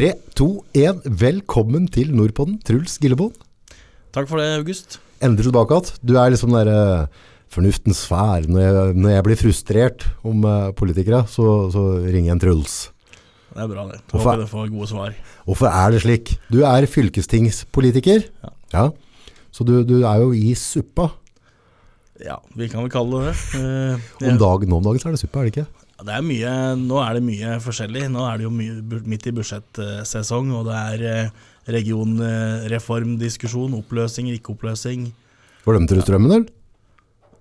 3, 2, 1. Velkommen til Nordpodden, Truls Gillebond. Takk for det, August. Endelig tilbake igjen. Du er liksom den derre fornuftens sfære. Når jeg, når jeg blir frustrert om uh, politikere, så, så ringer jeg en Truls. Det er bra, det. Jeg Hvorfor- Håper dere får gode svar. Hvorfor er det slik? Du er fylkestingspolitiker. Ja. Så du, du er jo i suppa. Ja, vi kan vel kalle det det. Uh, Om dagen, nå om dagen så er det suppa, er det ikke? Det er mye, nå er det mye forskjellig. Nå er det jo mye, midt i budsjettsesong, og det er eh, regionreformdiskusjon, Oppløsning, ikke oppløsning. Glemte du strømmen, eller?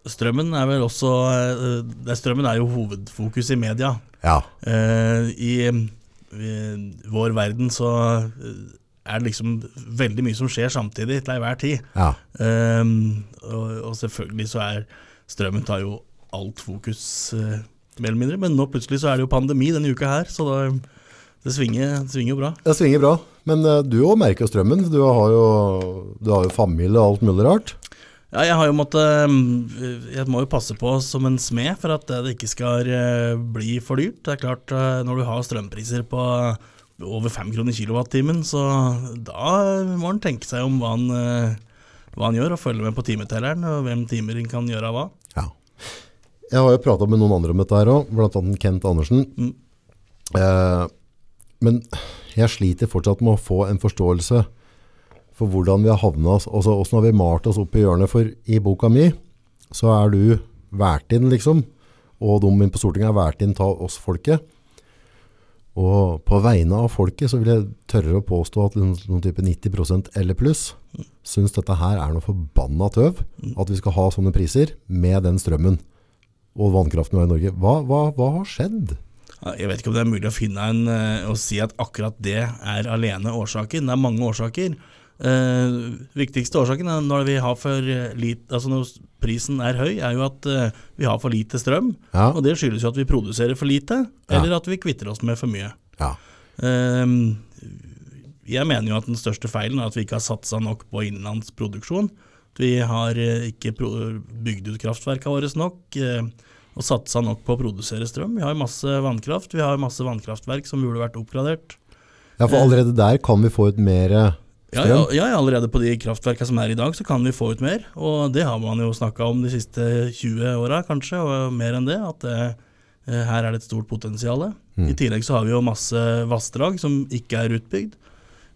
Strømmen er vel også eh, det, Strømmen er jo hovedfokus i media. Ja. Eh, I eh, vår verden så er det liksom veldig mye som skjer samtidig til enhver tid. ja. Ehm, og, og selvfølgelig så er strømmen tar jo alt fokus, mer eller mindre. Men nå plutselig så er det jo pandemi denne uka her, så da, det svinger, det svinger jo bra. Det svinger bra. Men uh, du òg merker strømmen. Du har jo, du har jo familie og alt mulig rart. Ja, jeg har jo måttet ehm, Jeg må jo passe på som en smed for at det ikke skal eh, bli for dyrt. Det er klart, eh, når du har strømpriser på over fem kroner kilowattimen, så da må en tenke seg om hva eh, hva han gjør, og følge med på timetelleren, og hvem timer en kan gjøre av hva. Ja. Jeg har jo prata med noen andre om dette her òg, bl.a. Kent Andersen. Mm. Eh, men jeg sliter fortsatt med å få en forståelse for hvordan vi har havna oss, altså hvordan har vi malt oss opp i hjørnet. For i boka mi så er du valgt inn, liksom, og de på Stortinget er valgt inn av oss folket. Og på vegne av folket så vil jeg tørre å påstå at noen, noen type 90% eller pluss syns dette her er noe forbanna tøv. At vi skal ha sånne priser med den strømmen og vannkraften har i Norge. Hva, hva, hva har skjedd? Jeg vet ikke om det er mulig å finne en eh, å si at akkurat det er alene årsaken. Det er mange årsaker. Eh, viktigste årsaken er når vi har for lite Altså når prisen er høy, er jo at eh, vi har for lite strøm. Ja. Og det skyldes jo at vi produserer for lite, Ja. eller at vi kvitter oss med for mye. Ja. Eh, jeg mener jo at den største feilen er at vi ikke har satsa nok på innenlandsproduksjon. Vi har eh, ikke bygd ut kraftverkene våre nok. eh, og satsa nok på å produsere strøm. Vi har masse vannkraft, vi har masse vannkraftverk som burde vært oppgradert. ja, for allerede der kan vi få ut mer Ja, ja, strøm. ja, allerede på de kraftverkene som er i dag, så kan vi få ut mer. Og det har man jo snakka om de siste 20 åra, kanskje, og mer enn det. At det, eh, her er det et stort potensial. I tillegg så har vi jo masse vassdrag som ikke er utbygd.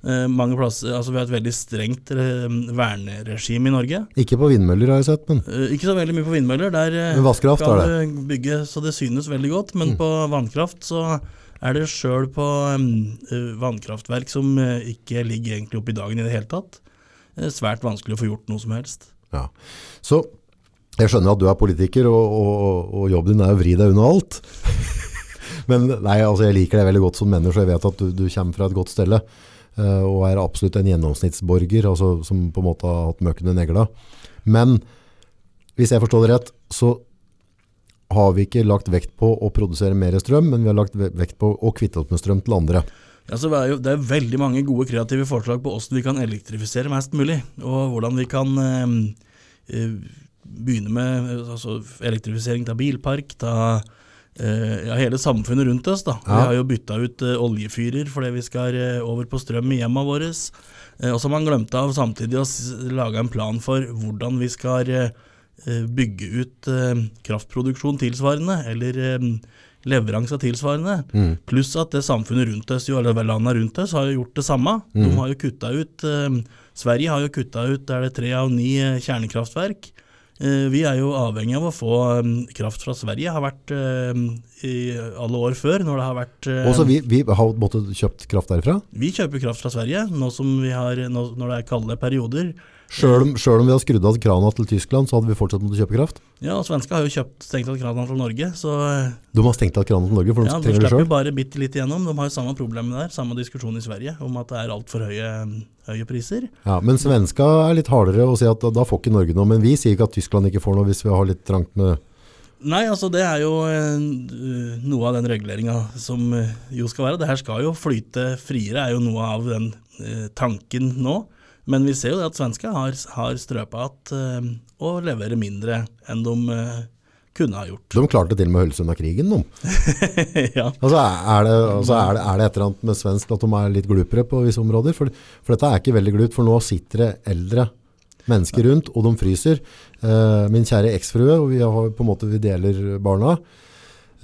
Eh, mange plasser, altså Vi har et veldig strengt eh, verneregime i Norge. Ikke på vindmøller har jeg sett, men Eh, ikke så veldig mye på vindmøller. Der Men vannkraft kan er du bygge så det synes veldig godt. Mm. Men på vannkraft så er det sjøl på vannkraftverk som ikke ligger egentlig oppe i dagen i det hele tatt, svært vanskelig å få gjort noe som helst. ja. Så jeg skjønner at du er politiker, og, og, og- og jobben din er å vri deg unna alt. Men nei, altså jeg liker deg veldig godt som menneske, og jeg vet at du, du kommer fra et godt stelle. Eh, og er absolutt en gjennomsnittsborger, altså, som på en måte har hatt møkken i negla. Men hvis jeg forstår det rett, så har vi ikke lagt vekt på å produsere mer strøm, men vi har lagt vekt på å kvitte oss med strøm til andre. Ja, det, er jo, det er veldig mange gode kreative forslag på hvordan vi kan elektrifisere mest mulig, og hvordan vi kan eh, begynne med altså, elektrifisering av bilpark, av ja, hele samfunnet rundt oss. Da. Vi har jo bytta ut eh, oljefyrer fordi vi skal eh, over på strøm i hjemmene våre. Eh, og så har man glemt av samtidig å lage en plan for hvordan vi skal eh, eh, bygge ut eh, kraftproduksjon tilsvarende, eller eh, leveranse tilsvarende. Mm. Pluss at det samfunnet rundt oss, jo, eller landene rundt oss, har jo gjort det samme. De har jo kutta ut eh, Sverige har jo kutta ut er det tre av ni eh, kjernekraftverk. Eh, vi er jo avhengig av å få eh, kraft fra Sverige. Har vært eh, i alle år før, når det har vært eh, Også vi, vi har måttet kjøpt kraft derfra. Vi kjøper kraft fra Sverige nå som vi har, nå, når det er kalde perioder. Selv om, om vi har skrudd av krana til Tyskland, så hadde vi fortsatt måttet kjøpe kraft. Ja, og Svenska har jo kjøpt stengt av kranene til Norge, så eh, De har stengt av krana til Norge, for de ja, trenger det slipper De slipper bare bitte litt igjennom. De har jo samme problemet der, samme diskusjon i Sverige om at det er altfor høye, høye priser. Ja, men svenska er litt hardere å si at da får ikke Norge noe. Men vi sier ikke at Tyskland ikke får noe hvis vi har litt trangt med Nei, altså det er jo eh, noe av den reguleringa som eh, jo skal være. Det her skal jo flyte friere, er jo noe av den eh, tanken nå. Men vi ser jo det at svenska har, har strøpa eh, og leverer mindre enn de, kunne ha gjort. De klarte til og med å holde seg unna krigen, de. ja. Altså, er, det, altså er, det, er det et eller annet med svensk at de er litt glupere på visse områder? For, for dette er ikke veldig glupt, for nå sitter det eldre mennesker rundt, og de fryser. Uh, min kjære eksfrue, og vi, har, på en måte, vi deler barna,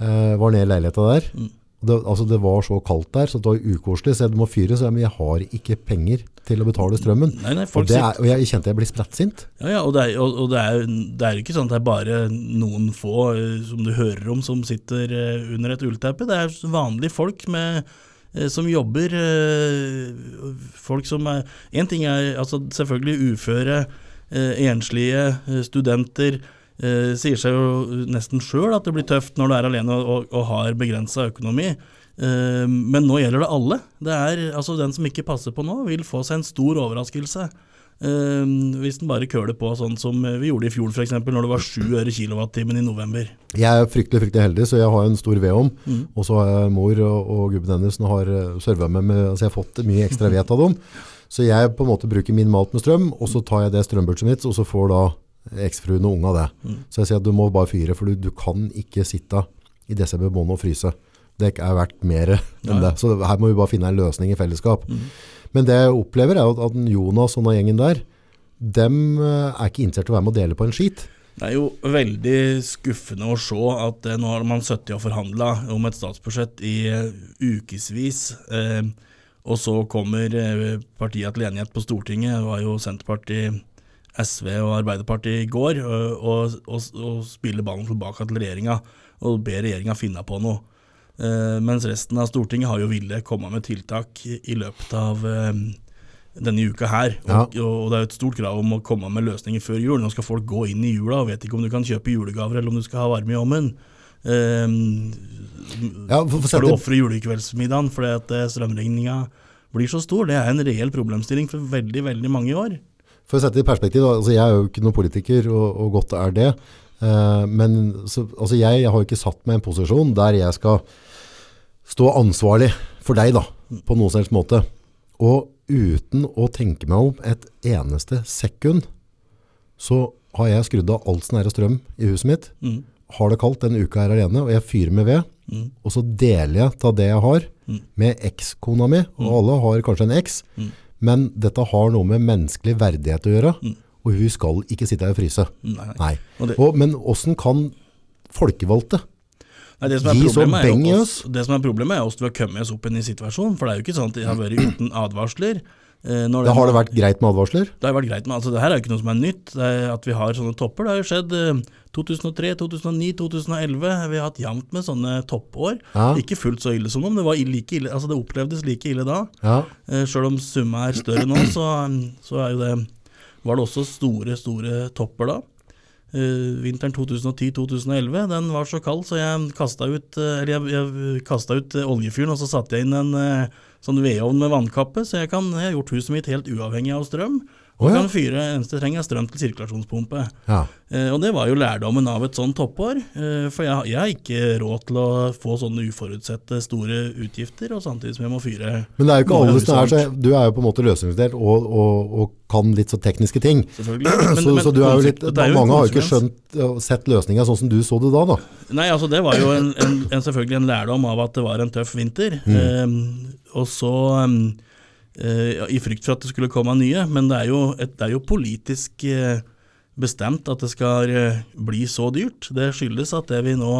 uh, var nede i leiligheta der. Mm. Det, altså det var så kaldt der, så det var ukoselig. Så jeg må fyre, så jeg, men jeg har ikke penger til å betale strømmen. Nei, nei, Og, det er, og jeg kjente jeg ble sprettsint. Ja, ja, og, det er, og, og det, er, det er ikke sånn at det er bare noen få eh, som du hører om som sitter under et ullteppe. Det er vanlige folk med, som jobber. eh, Folk som er En ting er altså selvfølgelig uføre, eh, enslige, eh, studenter. eh, Sier seg jo nesten sjøl at det blir tøft når du er alene og, og, har begrensa økonomi. Eh, Men nå gjelder det alle. Det er, altså Den som ikke passer på nå, vil få seg en stor overraskelse. Eh, hvis den bare køler på sånn som vi gjorde i fjor f.eks., når det var sju øre kilowattimen i november. Jeg er fryktelig fryktelig heldig, så jeg har en stor vedom. Mm. Og så har jeg mor og, og gubben hennes som har serva med, med så jeg har fått mye ekstra ved av dem. Så jeg på en måte bruker minimalt med strøm, og så tar jeg det strømbudsjettet mitt, og så får da eksfruen og unga det. Mm. Så jeg sier at du må bare fyre, for du, du kan ikke sitte i desember måned og fryse. Det er verdt mer enn Ja, ja. det. Så her må vi bare finne en løsning i fellesskap. Mm. Men det jeg opplever er at, at Jonas og den gjengen der, dem eh, er ikke interessert i å være med å dele på en skit. Det er jo veldig skuffende å se at eh, nå har man sittet og forhandla om et statsbudsjett i eh, ukevis, eh, og så kommer partiet til enighet på Stortinget. Det var jo Senterpartiet, SV og Arbeiderpartiet i går, og, og, og, og spiller ballen tilbake til regjeringa og ber regjeringa finne på noe. Eh, mens resten av Stortinget har jo villet komme med tiltak i, løpet av eh, denne uka her. Og, Ja. og, det er jo et stort krav om å komme med løsninger før jul. Nå skal folk gå inn i jula og vet ikke om du kan kjøpe julegaver eller om du skal ha varme i ovnen. Um, Ja, for, for skal du ofre julekveldsmiddagen fordi at strømregninga blir så stor? Det er en reell problemstilling for veldig, veldig mange i år. for å sette det i perspektiv, altså jeg er jo ikke noen politiker, og, og godt er det. Men så, altså jeg, har jo ikke satt meg i en posisjon der jeg skal stå ansvarlig for deg da, på noen som helst måte. Og uten å tenke meg om et eneste sekund, så har jeg skrudd av alt som er av strøm i huset mitt. Mm. Har det kaldt denne uka her alene, og jeg fyrer med ved. Mm. Og så deler jeg av det jeg har Mm. med ekskona mi, og alle har kanskje en eks, Mm. men dette har noe med menneskelig verdighet å gjøre, Mm. og hun skal ikke sitte her og fryse. Nei, nei. Og det- Og, men hvordan kan folkevalgte Nei, det, som er problemet er jo oss, det som er problemet er oss til å komme oss opp i en ny situasjon. For det er jo ikke sånn at det har vært uten advarsler. Eh, når Da har det vært greit med advarsler? Det har vært greit med, altså det her er jo ikke noe som er nytt. Det er at vi har sånne topper. Det har jo skjedd eh, 2003, 2009, 2011. Vi har hatt jevnt med sånne toppår. Ja. Ikke fullt så ille som dem, det var like ille, altså det opplevdes like ille da. Ja. Eh, Sjøl om summa er større nå, så, så det, var det også store, store topper da. Eh, vinteren 2010-2011, den var så kald, så jeg kasta ut, eh, ut eh, oljefyren, og så satte jeg inn en sånn vedovn med vannkappe, så jeg, kan, jeg har gjort huset mitt helt uavhengig av strøm. Og oh, ja. kan fyre, eneste jeg trenger er strøm til sirkulasjonspumpe. ja. Eh, og det var jo lærdommen av et sånt toppår. Eh, for jeg, jeg har ikke råd til å få sånne uforutsette store utgifter, og samtidig som jeg må fyre Men det er jo ikke alle som er så. Du er jo på en måte løsningsdelt og, og, og kan litt så tekniske ting. Selvfølgelig. Men- så, men så du litt, mange har jo ikke skjønt og sett løsninga sånn som du så det da. da. Nei, altså det var jo en, en, en, selvfølgelig en lærdom av at det var en tøff vinter. Eh, og så eh, eh, i frykt for at det skulle komme nye, men det er jo, et, det er jo politisk eh, bestemt at det skal eh, bli så dyrt. Det skyldes at det vi nå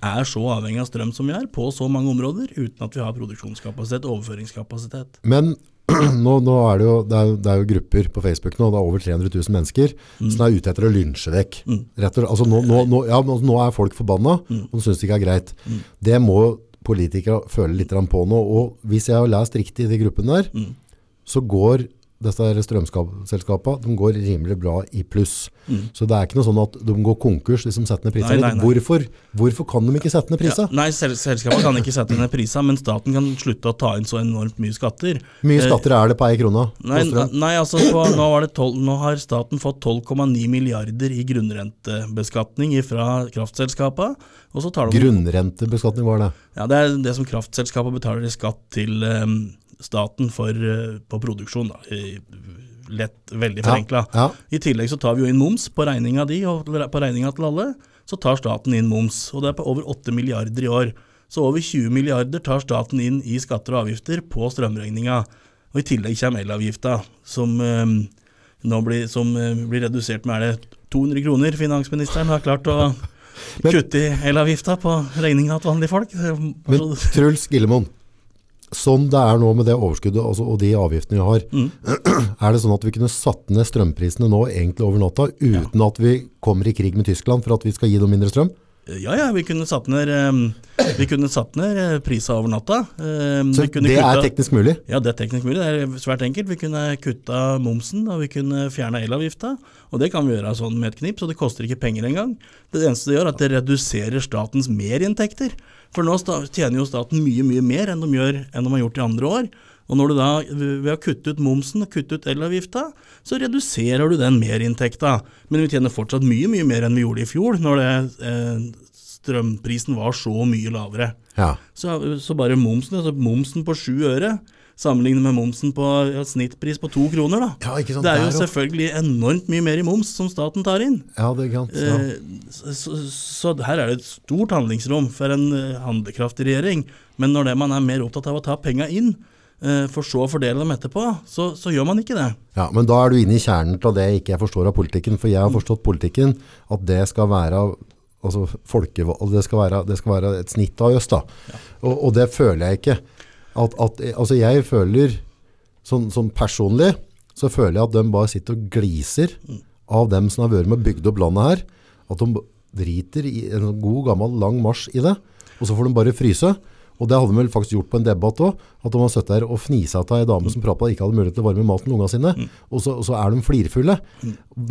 er så avhengig av strøm som vi er, på så mange områder, uten at vi har produksjonskapasitet, overføringskapasitet. Men nå, nå er det, jo, det, er det er jo grupper på Facebook nå, det er over 300 000 mennesker som er ute etter å lynsje vekk. Mm. Rett og, altså nå, nå, nå, ja, nå er folk forbanna, og de syns det ikke er greit. Mm. Det må politikere føler litt på nå. Og hvis jeg har lest riktig i de gruppene der, Mm. så går disse strømselskapene de går rimelig bra i pluss. Mm. Så det er ikke noe sånn at de går konkurs hvis de setter ned prisene. Hvorfor, hvorfor kan de ikke sette ned Ja, prisene? nei, sel selskapene kan ikke sette ned priser, men staten kan slutte å ta inn så enormt mye skatter. Mye Eh, skatter er det på ei krone? Nei, nei altså på, nå, var det tolv- nå har staten fått 12,9 milliarder i grunnrentebeskatning fra kraftselskapene. Og så tar de Grunnrentebeskatning var det. ja, Det er det som kraftselskapene betaler i skatt til eh, staten for, eh, på produksjon. Da. Lett, veldig forenkla. Ja, I tillegg så tar vi jo inn moms på regninga di og på regninga til alle. så tar staten inn moms. Og det er på over 8 milliarder i år. Så over 20 milliarder tar staten inn i skatter og avgifter på strømregninga. Og i tillegg kommer elavgifta, som, eh, nå blir, som eh, blir redusert med er det 200 kroner. Finansministeren har klart å Men- kutte i elavgifta på regninga til vanlige folk. Men Truls Gillemoen, sånn det er nå med det overskuddet altså, og de avgiftene vi har, Mm. er det sånn at vi kunne satt ned strømprisene nå egentlig over natta, uten at vi kommer i krig med Tyskland for at vi skal gi dem mindre strøm? Ja, ja, vi kunne satt ned, eh, vi kunne satt ned eh, prisa over natta. Eh, Så det kutta, er teknisk mulig. Ja, det er teknisk mulig. Det er svært enkelt. Vi kunne kutta momsen, og vi kunne fjerna elavgifta. Og det kan vi gjøre sånn med et knips, og det koster ikke penger engang. Det eneste det gjør, er at det reduserer statens merinntekter. For nå tjener jo staten mye, mye mer enn de, gjør, enn de har gjort i andre år. Og når du da, ved å kutte ut momsen og kutte ut elavgifta, så reduserer du den merinntekta. Men vi tjener fortsatt mye, mye mer enn vi gjorde i fjor, når det, eh, strømprisen var så mye lavere. Ja. Så, så bare momsen, altså momsen på sju øre, sammenlignet med momsen på ja, snittpris på to kroner, da. Ja, ikke sant, det er jo selvfølgelig enormt mye mer i moms som staten tar inn. Ja, det er sant. Ja. Eh, Så, så, så her er det et stort handlingsrom for en eh, handlekraftig regjering. Men når det man er mer opptatt av å ta penga inn, eh, for så å fordele dem etterpå, så, så gjør man ikke det. Ja, men da er du inne i kjernen til det jeg ikke forstår av politikken. For jeg har forstått politikken at det skal være altså folkevalg, det, skal være, det skal være et snitt av oss. da. Og, og det føler jeg ikke. At, at, altså jeg føler, sånn, sånn personlig, så føler jeg at de bare sitter og gliser av dem som har vært med og bygd opp landet her. At de driter i en sånn god, gammel, lang marsj i det. Og så får de bare fryse. Og det hadde de vel faktisk gjort på en debatt òg. At de har sittet der og fnisa av ei dame som pratet ikke hadde mulighet til å varme maten til ungene sine. Og, så, og så er de flirfulle.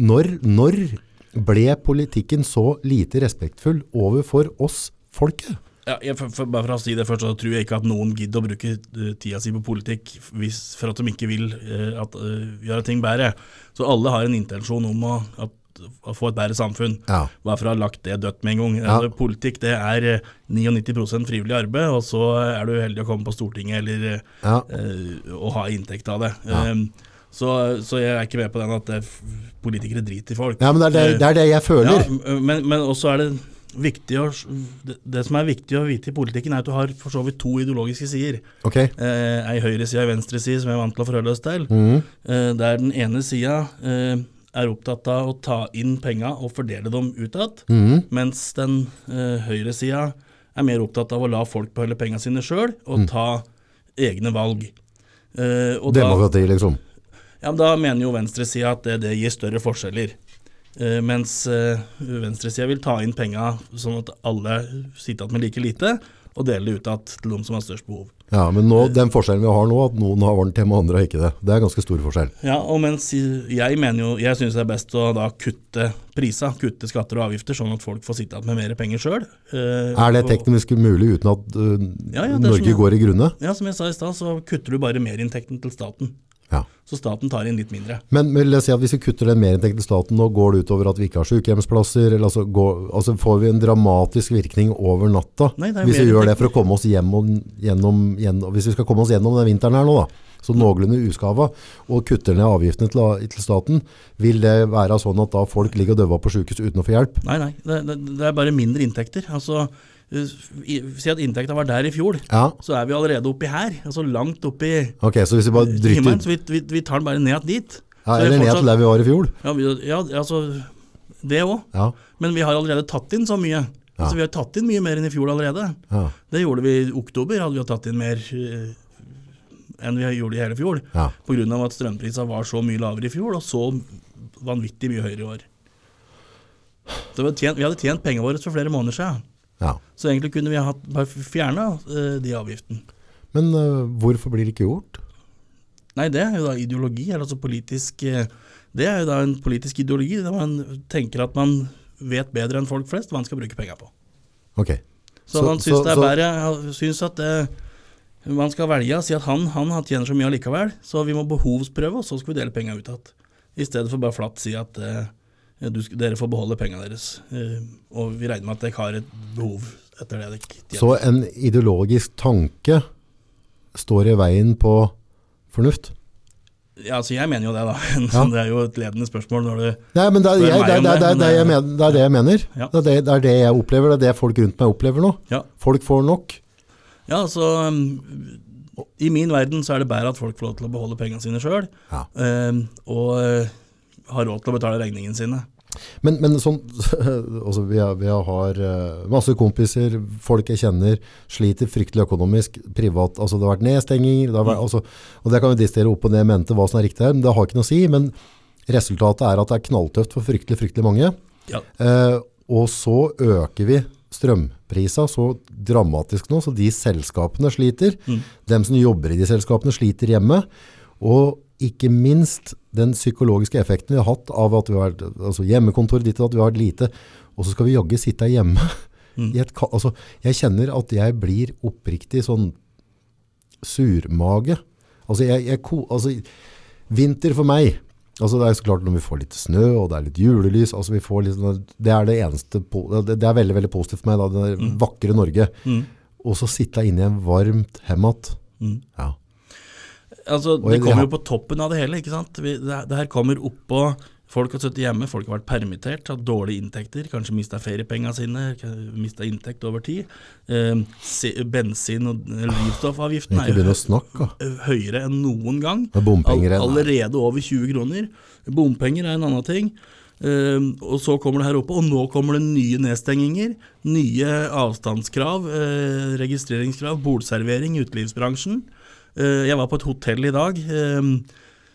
Når, når ble politikken så lite respektfull overfor oss folket? Ja, jeg, for, for, bare for å si det først, så tror jeg ikke at noen gidder å bruke eh, tida si på politikk hvis, for at de ikke vil uh, at, uh, gjøre ting bedre. Så alle har en intensjon om å, at, å få et bedre samfunn. Ja. Bare for å ha lagt det dødt med en gang. Ja. Altså, politikk det er eh, 99% frivillig arbeid, og så er du heldig å komme på Stortinget eller Ja. å ha inntekt av det. Um, så, så jeg er ikke med på den at politikere driter i folk. ja, men det er det, det er det jeg føler. Men, men også er det å, det, som er viktig å vite i politikken, er at du har for så vidt to ideologiske sider. Okay. Eh, ei høyreside og ei venstreside som jeg er vant til å forholde oss til. Mm. Eh, der den ene sida eh, er opptatt av å ta inn penga og fordele dem utad, mm. mens den eh, høyresida er mer opptatt av å la folk beholde penga sine sjøl og ta egne valg. Eh, Demokrati, liksom. ja, men da mener jo venstresida at det, det gir større forskjeller. Eh, mens uh, venstresida vil ta inn penga sånn at alle sitter igjen med like lite, og dele det ut igjen til de som har størst behov. Ja, men nå, den forskjellen vi har nå, at noen har varmt hjemme og andre har ikke det, det er ganske stor forskjell. Ja, og mens jeg mener jo Jeg syns det er best å da kutte prisa, kutte skatter og avgifter, sånn at folk får sitte igjen med mer penger sjøl. Er det teknisk mulig uten at uh, Ja, ja, Norge som, går i grunne? Ja, som jeg sa i stad, så kutter du bare merinntekten til staten. Ja. Så staten tar inn litt mindre. Men vil jeg si at hvis vi kutter den merinntekten til staten, nå går det utover at vi ikke har sykehjemsplasser, eller altså, går, altså får vi en dramatisk virkning over natta, Nei, hvis vi gjør det for å komme oss hjem og, gjennom, gjennom, hvis vi skal komme oss gjennom den vinteren her nå da, så noenlunde uskava, og kutter ned avgiftene til, til staten, vil det være sånn at da folk ligger og døver på sykehus uten å få hjelp? Nei, nei, det, det, det er bare mindre inntekter. Altså, Si at inntekta var der i fjor, Ja, så er vi allerede oppi her. Altså langt oppi okay, så hvis vi bare himmelen. Så vi, vi, vi tar den bare ned dit. ja, eller ned til der vi var i fjor. Ja, vi, ja altså det òg. Ja, Men vi har allerede tatt inn så mye. Altså Vi har tatt inn mye mer enn i fjor allerede. ja, Det gjorde vi i oktober. hadde vi tatt inn mer eh, enn vi gjorde i hele fjor. ja. Pga. at strømprisene var så mye lavere i fjor, og så vanvittig mye høyere i år. Så vi hadde tjent, vi hadde tjent pengene våre for flere måneder siden. Ja. Så egentlig kunne vi hatt- bare fjerna uh, de avgiftene. Men uh, hvorfor blir det ikke gjort? Nei, det er jo da ideologi. eller Altså politisk eh, Det er jo da en politisk ideologi der man tenker at man vet bedre enn folk flest hva man skal bruke penger på. Ok. Så, Så- man syns det er bedre syns at det, man skal velge og si at han, han tjener så mye allikevel, så vi må behovsprøve, og så skal vi dele penga ut igjen. I stedet for bare flatt si at eh, du, dere får beholde pengene deres. Eh, og vi regner med at dere har et behov etter det. Så en ideologisk tanke står i veien på fornuft? Ja, altså Jeg mener jo det, da. Ja. Det er jo et ledende spørsmål når du Nei, men det er, det, jeg mener, er. Ja. Det, er det, det er det jeg opplever, det er det folk rundt meg opplever nå. Ja, Folk får nok. ja så um, I min verden så er det bedre at folk får lov til å beholde pengene sine sjøl, Ja. og har råd til å betale regningene sine. Men, men sånn, altså vi, har, vi har eh, masse kompiser, folk jeg kjenner, sliter fryktelig økonomisk, privat. Altså det har vært nedstenginger, det har vært, altså, og det kan vi distere opp og ned mente hva som er riktig her, men det har ikke noe å si. Men resultatet er at det er knalltøft for fryktelig, fryktelig mange. Ja, Eh, og så øker vi strømprisa så dramatisk nå, så de selskapene sliter. Mm. Dem som jobber i de selskapene sliter hjemme. Og ikke minst den psykologiske effekten vi har hatt av at vi har altså hjemmekontor ditt og at vi har vært lite, og så skal vi jaggu sitte hjemme. Mm. I et, altså, jeg kjenner at jeg blir oppriktig sånn surmage. Altså, jeg, jeg, altså, vinter for meg, altså det er så klart når vi får litt snø og det er litt julelys, altså vi får litt, sånn- det er det eneste, det, er veldig, veldig positivt for meg, da, det der vakre Norge. Mm. Og så sitte inne i en varmt hemmat. Mm. Ja. Altså, det kommer jo på toppen av det hele. ikke sant? Vi, det, det her kommer oppå Folk har sittet hjemme, folk har vært permittert, hatt dårlige inntekter, kanskje mista feriepengene sine, mista inntekt over tid. Eh, se, bensin- og drivstoffavgiften er jo snakke. høyere enn noen gang. All, allerede over 20 kroner. Bompenger er en annen ting. Eh, og så kommer det her oppe, og nå kommer det nye nedstenginger. Nye avstandskrav, eh, registreringskrav, bordservering i utelivsbransjen. Eh, jeg var på et hotell i dag eh,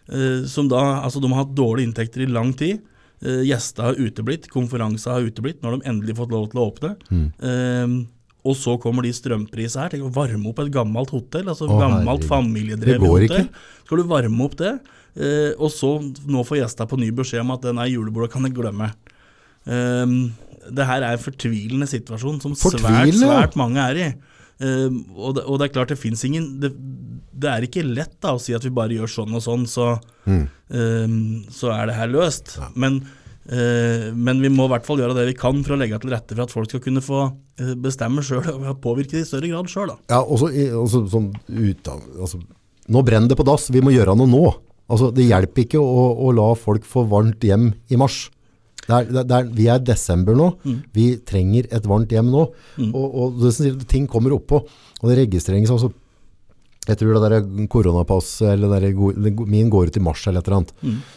eh, som da Altså, de har hatt dårlige inntekter i lang tid. Gjester har uteblitt, konferanser har uteblitt. Nå har de endelig fått lov til å åpne. Mm. Og så kommer de strømprisene her. Tenk å varme opp et gammelt hotell. altså Å, Gammelt familiedrevet hotell. ikke. Skal du varme opp det, eh, og så nå får gjestene på ny beskjed om at den er julebordet kan jeg glemme. Um, det her er en fortvilende situasjon som svært, svært mange er i. Um, og, det, og det er klart det fins ingen det, det er ikke lett da å si at vi bare gjør sånn og sånn, så, Mm. um, så er det her løst. Men, eh, men vi må i hvert fall gjøre det vi kan for å legge til rette for at folk skal kunne få eh, bestemme sjøl og påvirke det i større grad sjøl. Ja, også, også sånn altså, nå brenner det på dass, vi må gjøre noe nå. Altså, det hjelper ikke å, å la folk få varmt hjem i mars. Det er, det er, vi er desember nå, vi trenger et varmt hjem nå. Og, og det ting kommer oppå, og det registreres altså, jeg tror det der koronapass, eller der, min går ut i mars eller et eller annet.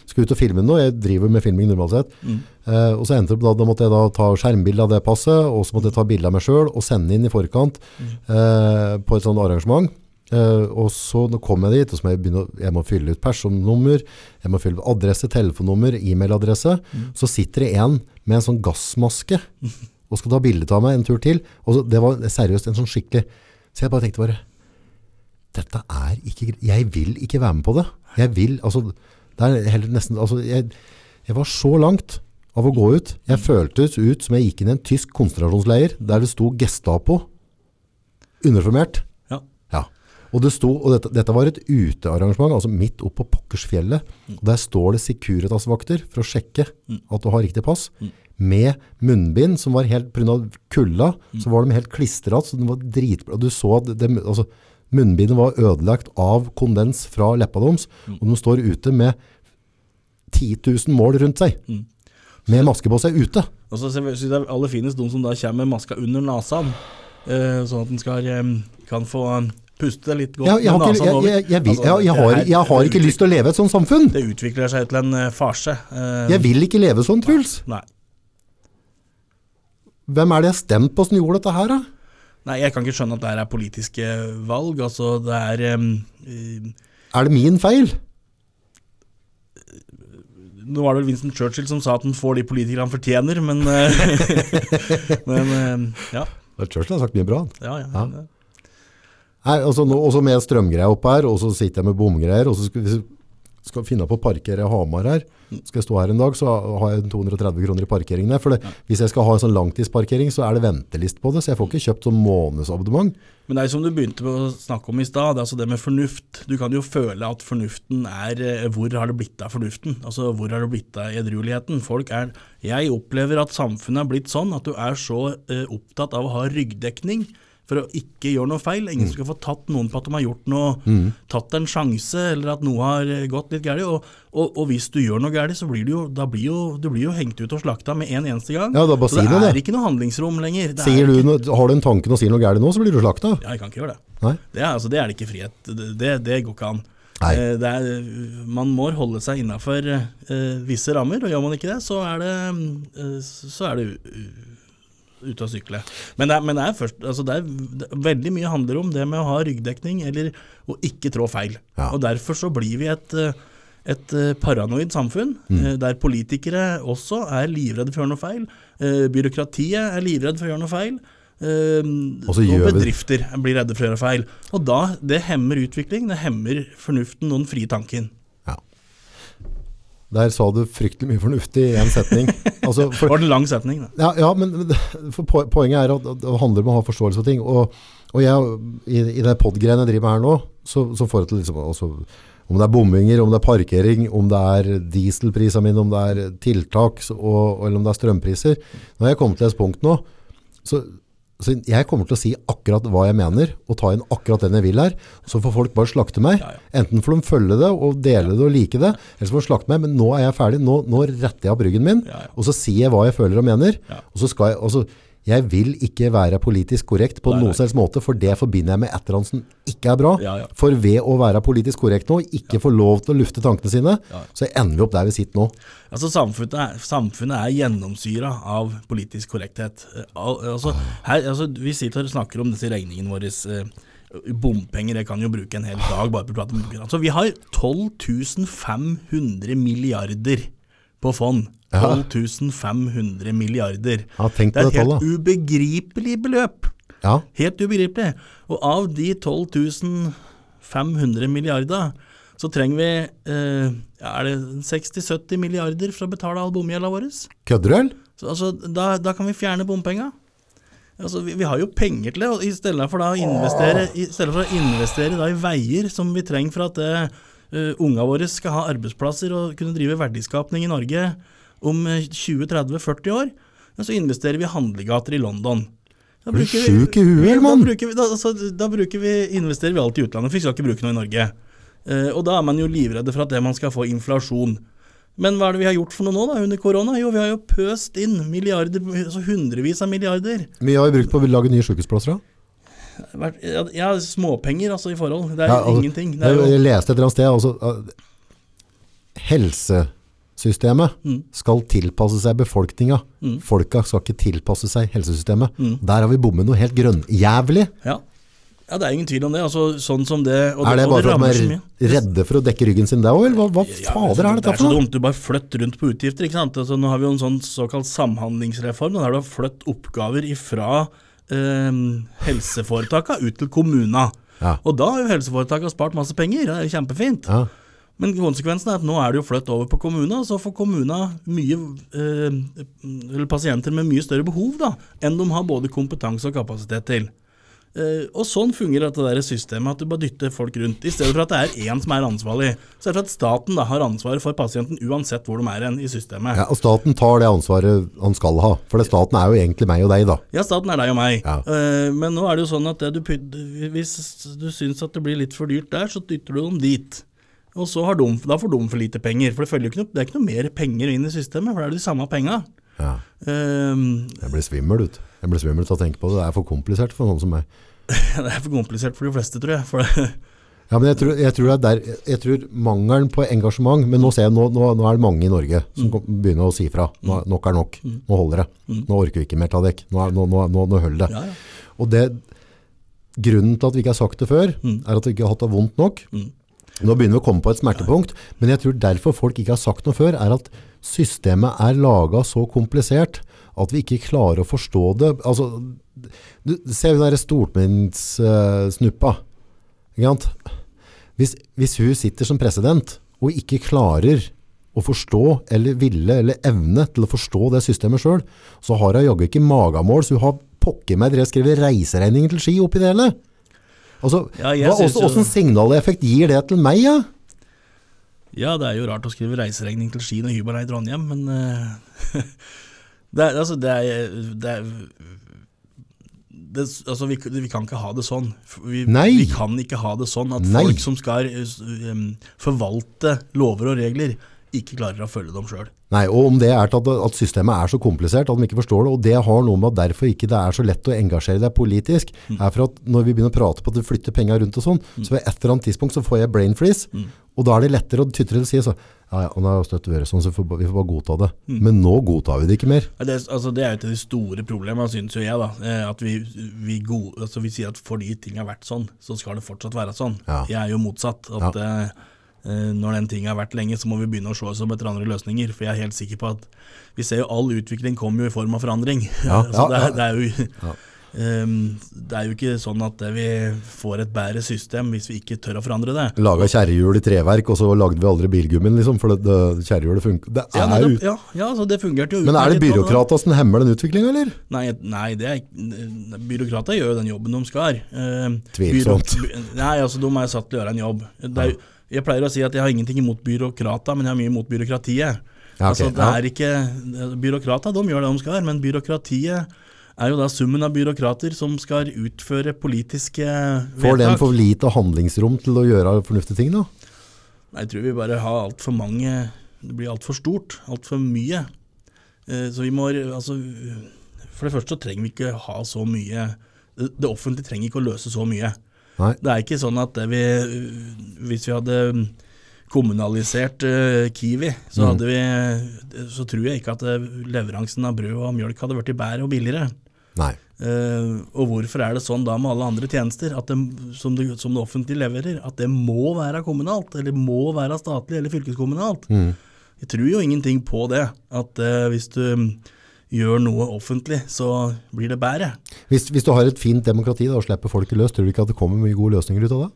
Skal ut og filme nå, jeg driver med filming normalt sett. Eh, og så endte det da, da måtte jeg da ta skjermbilde av det passet, og så måtte jeg ta bilde av meg selv, og sende inn i forkant eh, på et sånt arrangement. Eh, og så kom jeg dit, og så må jeg begynne å, jeg må fylle ut personnummer, jeg må fylle ut adresse, telefonnummer, e-mailadresse. Så sitter det en med en sånn gassmaske, og skal ta bilde av meg en tur til. Og så, det var seriøst en sånn skikkelig, så jeg bare tenkte bare, dette er ikke greit Jeg vil ikke være med på det. Jeg vil, altså, det er heller nesten, altså, jeg, jeg var så langt av å gå ut. Jeg føltes ut som jeg gikk inn i en tysk konsentrasjonsleir, der det sto Gestapo, uniformert. Og det sto, og dette, dette var et utearrangement, altså midt oppå på Pokkersfjellet. Mm. der står det Securitas-vakter for å sjekke at du har riktig pass. Med munnbind, som var helt, av kulda, så var de helt klistret, så den var dritbra. Du så at det, altså, munnbindet var ødelagt av kondens fra leppa deres, og de står ute med 10 000 mål rundt seg. Med maske på seg ute. Og så synes jeg det er aller finest de som da kommer med maska under nasen, eh, sånn at en skal, eh, kan få puste litt godt Jeg, jeg, har, ikke, jeg, jeg, vil, har, jeg har ikke lyst til å leve et sånt samfunn. Det utvikler seg til en eh, farse. Eh, Jeg vil ikke leve sånn, Truls. Nei. Hvem er det jeg har stemt på som gjorde dette her, da? Nei, jeg kan ikke skjønne at det her er politiske valg. Altså, det er um, Er det min feil? Nå var det vel Vincent Churchill som sa at han får de politikerne han fortjener, men Men ja. Churchill har sagt mye bra. Ja, ja. Ja. Nei, altså nå, også med strømgreier oppe her, og så sitter jeg med bomgreier, og så skal vi skal finne på å parkere Hamar her. Skal jeg stå her en dag, så har jeg 230 kroner i parkeringen der. For det, hvis jeg skal ha en sånn langtidsparkering, så er det ventelist på det, så jeg får ikke kjøpt sånn månedsabonnement. Men det er som du begynte å snakke om i stad, det altså det med fornuft. Du kan jo føle at fornuften er eh, Hvor har det blitt av fornuften? Altså hvor har det blitt av edrueligheten? Folk er Jeg opplever at samfunnet er blitt sånn at du er så eh, opptatt av å ha ryggdekning for å ikke gjøre noe feil. Ingen skal få tatt noen på at de har gjort noe, Mm. tatt en sjanse, eller at noe har eh, gått litt galt. Og, og, og hvis du gjør noe galt, så blir du jo, da blir jo, du blir jo hengt ut og slakta med en eneste gang. Ja, da bare så det det, er det. ikke noe handlingsrom lenger. Det er du, noe- har du en tanke og sier noe galt nå, så blir du slakta. Ja, jeg kan ikke gjøre det. Det er, altså, det er det ikke frihet. Det, det, det går ikke an. Eh, Det er, man må holde seg innafor uh, visse rammer, og gjør man ikke det, så er det, uh, så er det u- u- ute å sykle. Men, det er, men det, er først, altså det, er, det er veldig mye handler om det med å ha ryggdekning eller å ikke trå feil. Ja. Og Derfor så blir vi et, eh, et eh, paranoid samfunn, Mm. eh, der politikere også er livredde for å gjøre noe feil. Byråkratiet er livredd for å gjøre noe feil. eh, Og vi- bedrifter blir redde for å gjøre feil. Og da, Det hemmer utvikling, det hemmer fornuften og den frie tanken. Der sa du fryktelig mye fornuftig i én setning. Altså, Det for, var en lang setning. Da. ja, ja, men poenget er at det handler om å ha forståelse for ting. Og, og jeg, i, i det pod-greiene jeg driver med her nå, så, så får jeg til liksom altså, Om det er bombinger, om det er parkering, om det er dieselprisene mine, om det er tiltak, og, eller om det er strømpriser. Når jeg kommer til et punkt nå, så, så jeg kommer til å si akkurat hva jeg mener, og ta inn akkurat den jeg vil her. Så får folk bare slakte meg. Ja, ja. Enten får de følge det og dele det og like det, eller så får de slakte meg. Men nå er jeg ferdig. Nå, nå retter jeg opp ryggen min, og så sier jeg hva jeg føler og mener. Og så skal jeg, altså, jeg vil ikke være politisk korrekt på noen selvs måte, for det forbinder jeg med et eller annet som ikke er bra. Ja, ja. For ved å være politisk korrekt nå, ikke få lov til å lufte tankene sine, så ender vi opp der vi sitter nå. Altså Samfunnet er, samfunnet er gjennomsyra av politisk korrekthet. Eh, al- Altså, her, altså, vi sitter og snakker om disse regningene våre. Eh, bompenger, jeg kan jo bruke en hel dag bare på å prate om bompenger. Altså, vi har 12 500 milliarder på fond. Ja. milliarder. Ja, Det er et helt ubegripelig beløp. Ja, Helt ubegripelig. Og av de 12.500 milliarder, så trenger vi eh, er det 60-70 milliarder for å betale all bomgjelda vår. kødder du? Altså, da, da kan vi fjerne bompenga. Altså, vi, vi har jo penger til det, og i stedet for, å investere, i for å investere da i veier som vi trenger for at uh, unga våre skal ha arbeidsplasser og kunne drive verdiskapning i Norge om eh, 20-30-40 år, ja, så investerer vi i handlegater i London. Da Er bruker vi- sjuk i huet, mann? Da, bruker vi, da, altså, da bruker vi, investerer vi alt i utlandet, for vi skal ikke bruke noe i Norge. Uh, og da er man jo livredde for at det man skal få inflasjon. Men hva er det vi har gjort for noe nå da, under korona? Jo, vi har jo pøst inn milliarder, altså hundrevis av milliarder. Mye har vi brukt på å lage nye sykehusplasser da? Ja, småpenger altså i forhold. Det er Ja, altså, ingenting. Det er jo, jeg leste et eller annet sted, altså, helsesystemet Mm. skal tilpasse seg befolkninga. Mm. Folka skal ikke tilpasse seg helsesystemet. Mm. Der har vi bommet noe helt grønnjævlig. ja. ja, det er ingen tvil om det. Altså, sånn som det og Er det bare for at de er redde for å dekke ryggen sin der òg, eller hva, hva Ja, fader er det dette er så for dumt. Du bare flytter rundt på utgifter. ikke sant? Altså, nå har vi jo en sånn såkalt samhandlingsreform, der du har flytt oppgaver ifra eh, helseforetaka ut til kommuna. Ja. Og da har jo helseforetaka spart masse penger. Det er jo kjempefint. Ja. Men konsekvensen er at nå er det jo flytt over på kommuna, så får kommuna mye eh, eller pasienter med mye større behov da, enn de har både kompetanse og kapasitet til. Eh, og sånn fungerer dette der systemet, at du bare dytter folk rundt. I stedet for at det er én som er ansvarlig, så er det for at staten da har ansvaret for pasienten uansett hvor de er i systemet. Ja, og staten tar det ansvaret han skal ha. For staten er jo egentlig meg og deg, da. Ja, staten er deg og meg. Ja. Eh, men nå er det jo sånn at det du, hvis du syns at det blir litt for dyrt der, så dytter du dem dit. Og så har de, da får de for lite penger. For det, følger ikke noe, det er ikke noe mer penger inn i systemet, for det er de samme penga. Ja. Um, Jeg blir svimmel ut. Jeg blir svimmel til å tenke på det. Det er for komplisert for noen som meg. det er for komplisert for de fleste, tror jeg. Ja, men jeg tror, jeg tror, er der, jeg tror mangelen på engasjement Men nå ser jeg, nå, nå, nå er det mange i Norge som mm. begynner å si fra. Nå, nok er nok. Nå holder det. Nå orker vi ikke mer ta dekk. Nå, nå, nå holder det. ja, ja. Og det, grunnen til at vi ikke har sagt det før, Mm. er at vi ikke har hatt det vondt nok. Mm. Nå begynner vi å komme på et smertepunkt, men jeg tror derfor folk ikke har sagt noe før, er at systemet er laget så komplisert at vi ikke klarer å forstå det. Altså, du ser den der stortingssnuppa. Uh. Hvis, hvis hun sitter som president og ikke klarer å forstå, eller ville, eller evne til å forstå det systemet selv, så har hun jaggu ikke magamål, så hun har pokker meg skrevet reiseregninger til ski oppi det hele. Altså, Ja, hva, også, hvordan signaleffekt gir det til meg, ja? Ja, det er jo rart å skrive reiseregning til Skien og hybel i Trondheim, men uh, det, er, altså, det, er, det er det, altså vi, vi kan ikke ha det sånn. Vi, vi kan ikke ha det sånn at Nei. folk som skal um, forvalte lover og regler, ikke klarer å følge dem sjøl. Nei, og om det er at, at systemet er så komplisert at de ikke forstår det, og det har noe med at derfor ikke det er så lett å engasjere deg politisk, er for at når vi begynner å prate på at du flytter penger rundt og sånn, så ved et eller annet tidspunkt så får jeg brain freeze, og da er det lettere å tytre og si så, ja, ja, nå har støtt vært sånn, så vi får, bare godta det. Men nå godtar vi det ikke mer. Det, altså det er jo et av de store problemene, synes jo jeg. da, eh, At vi, vi, gode, altså vi sier at fordi ting har vært sånn, så skal det fortsatt være sånn. Ja. Jeg er jo motsatt. At eh, eh, når den ting har vært lenge, så må vi begynne å se oss om etter andre løsninger. For jeg er helt sikker på at vi ser jo all utvikling kommer jo i form av forandring. Ja, så ja, det, er, det, er jo, ehm, det er jo ikke sånn at vi får et bedre system hvis vi ikke tør å forandre det. Laget kjerrehjul i treverk, og så lagde vi aldri bilgummien, liksom, for det, kjerrehjulet funker. Det Ja, nei, det, ja, ja, så det fungerte jo Men er det utmerket som hemmer den utviklingen, eller? Nei, nei er, byråkrater gjør jo den jobben de skal. Uh, Tvilsomt. nei, altså de er satt til å gjøre en jobb. Det er, jo- jeg pleier å si at jeg har ingenting imot byråkrater, men jeg har mye imot byråkratiet. Ja, ok, altså, det er ikke, byråkrater de gjør det de skal, men byråkratiet er jo da summen av byråkrater som skal utføre politiske vedtak. Får den for lite handlingsrom til å gjøre fornuftige ting da? Nei, Jeg tror vi bare har altfor mange Det blir altfor stort, altfor mye. Eh, Så vi må altså For det første så trenger vi ikke ha så mye Det det offentlige trenger ikke å løse så mye. Nei. Det er ikke sånn at vi Hvis vi hadde kommunalisert uh, Kiwi, så, Mm. hadde vi, så tror jeg ikke at eh, leveransen av brød og mjølk hadde blitt bedre og billigere. Nei. Uh, og hvorfor er det sånn da med alle andre tjenester at det, som, det, som det offentlige leverer, at det må være kommunalt, eller må være statlig eller fylkeskommunalt? Mm. Jeg tror jo ingenting på det, at uh, hvis du gjør noe offentlig, så blir det bedre. Hvis, hvis du har et fint demokrati da, og slipper folket løs, tror du ikke at det kommer mye gode løsninger ut av det?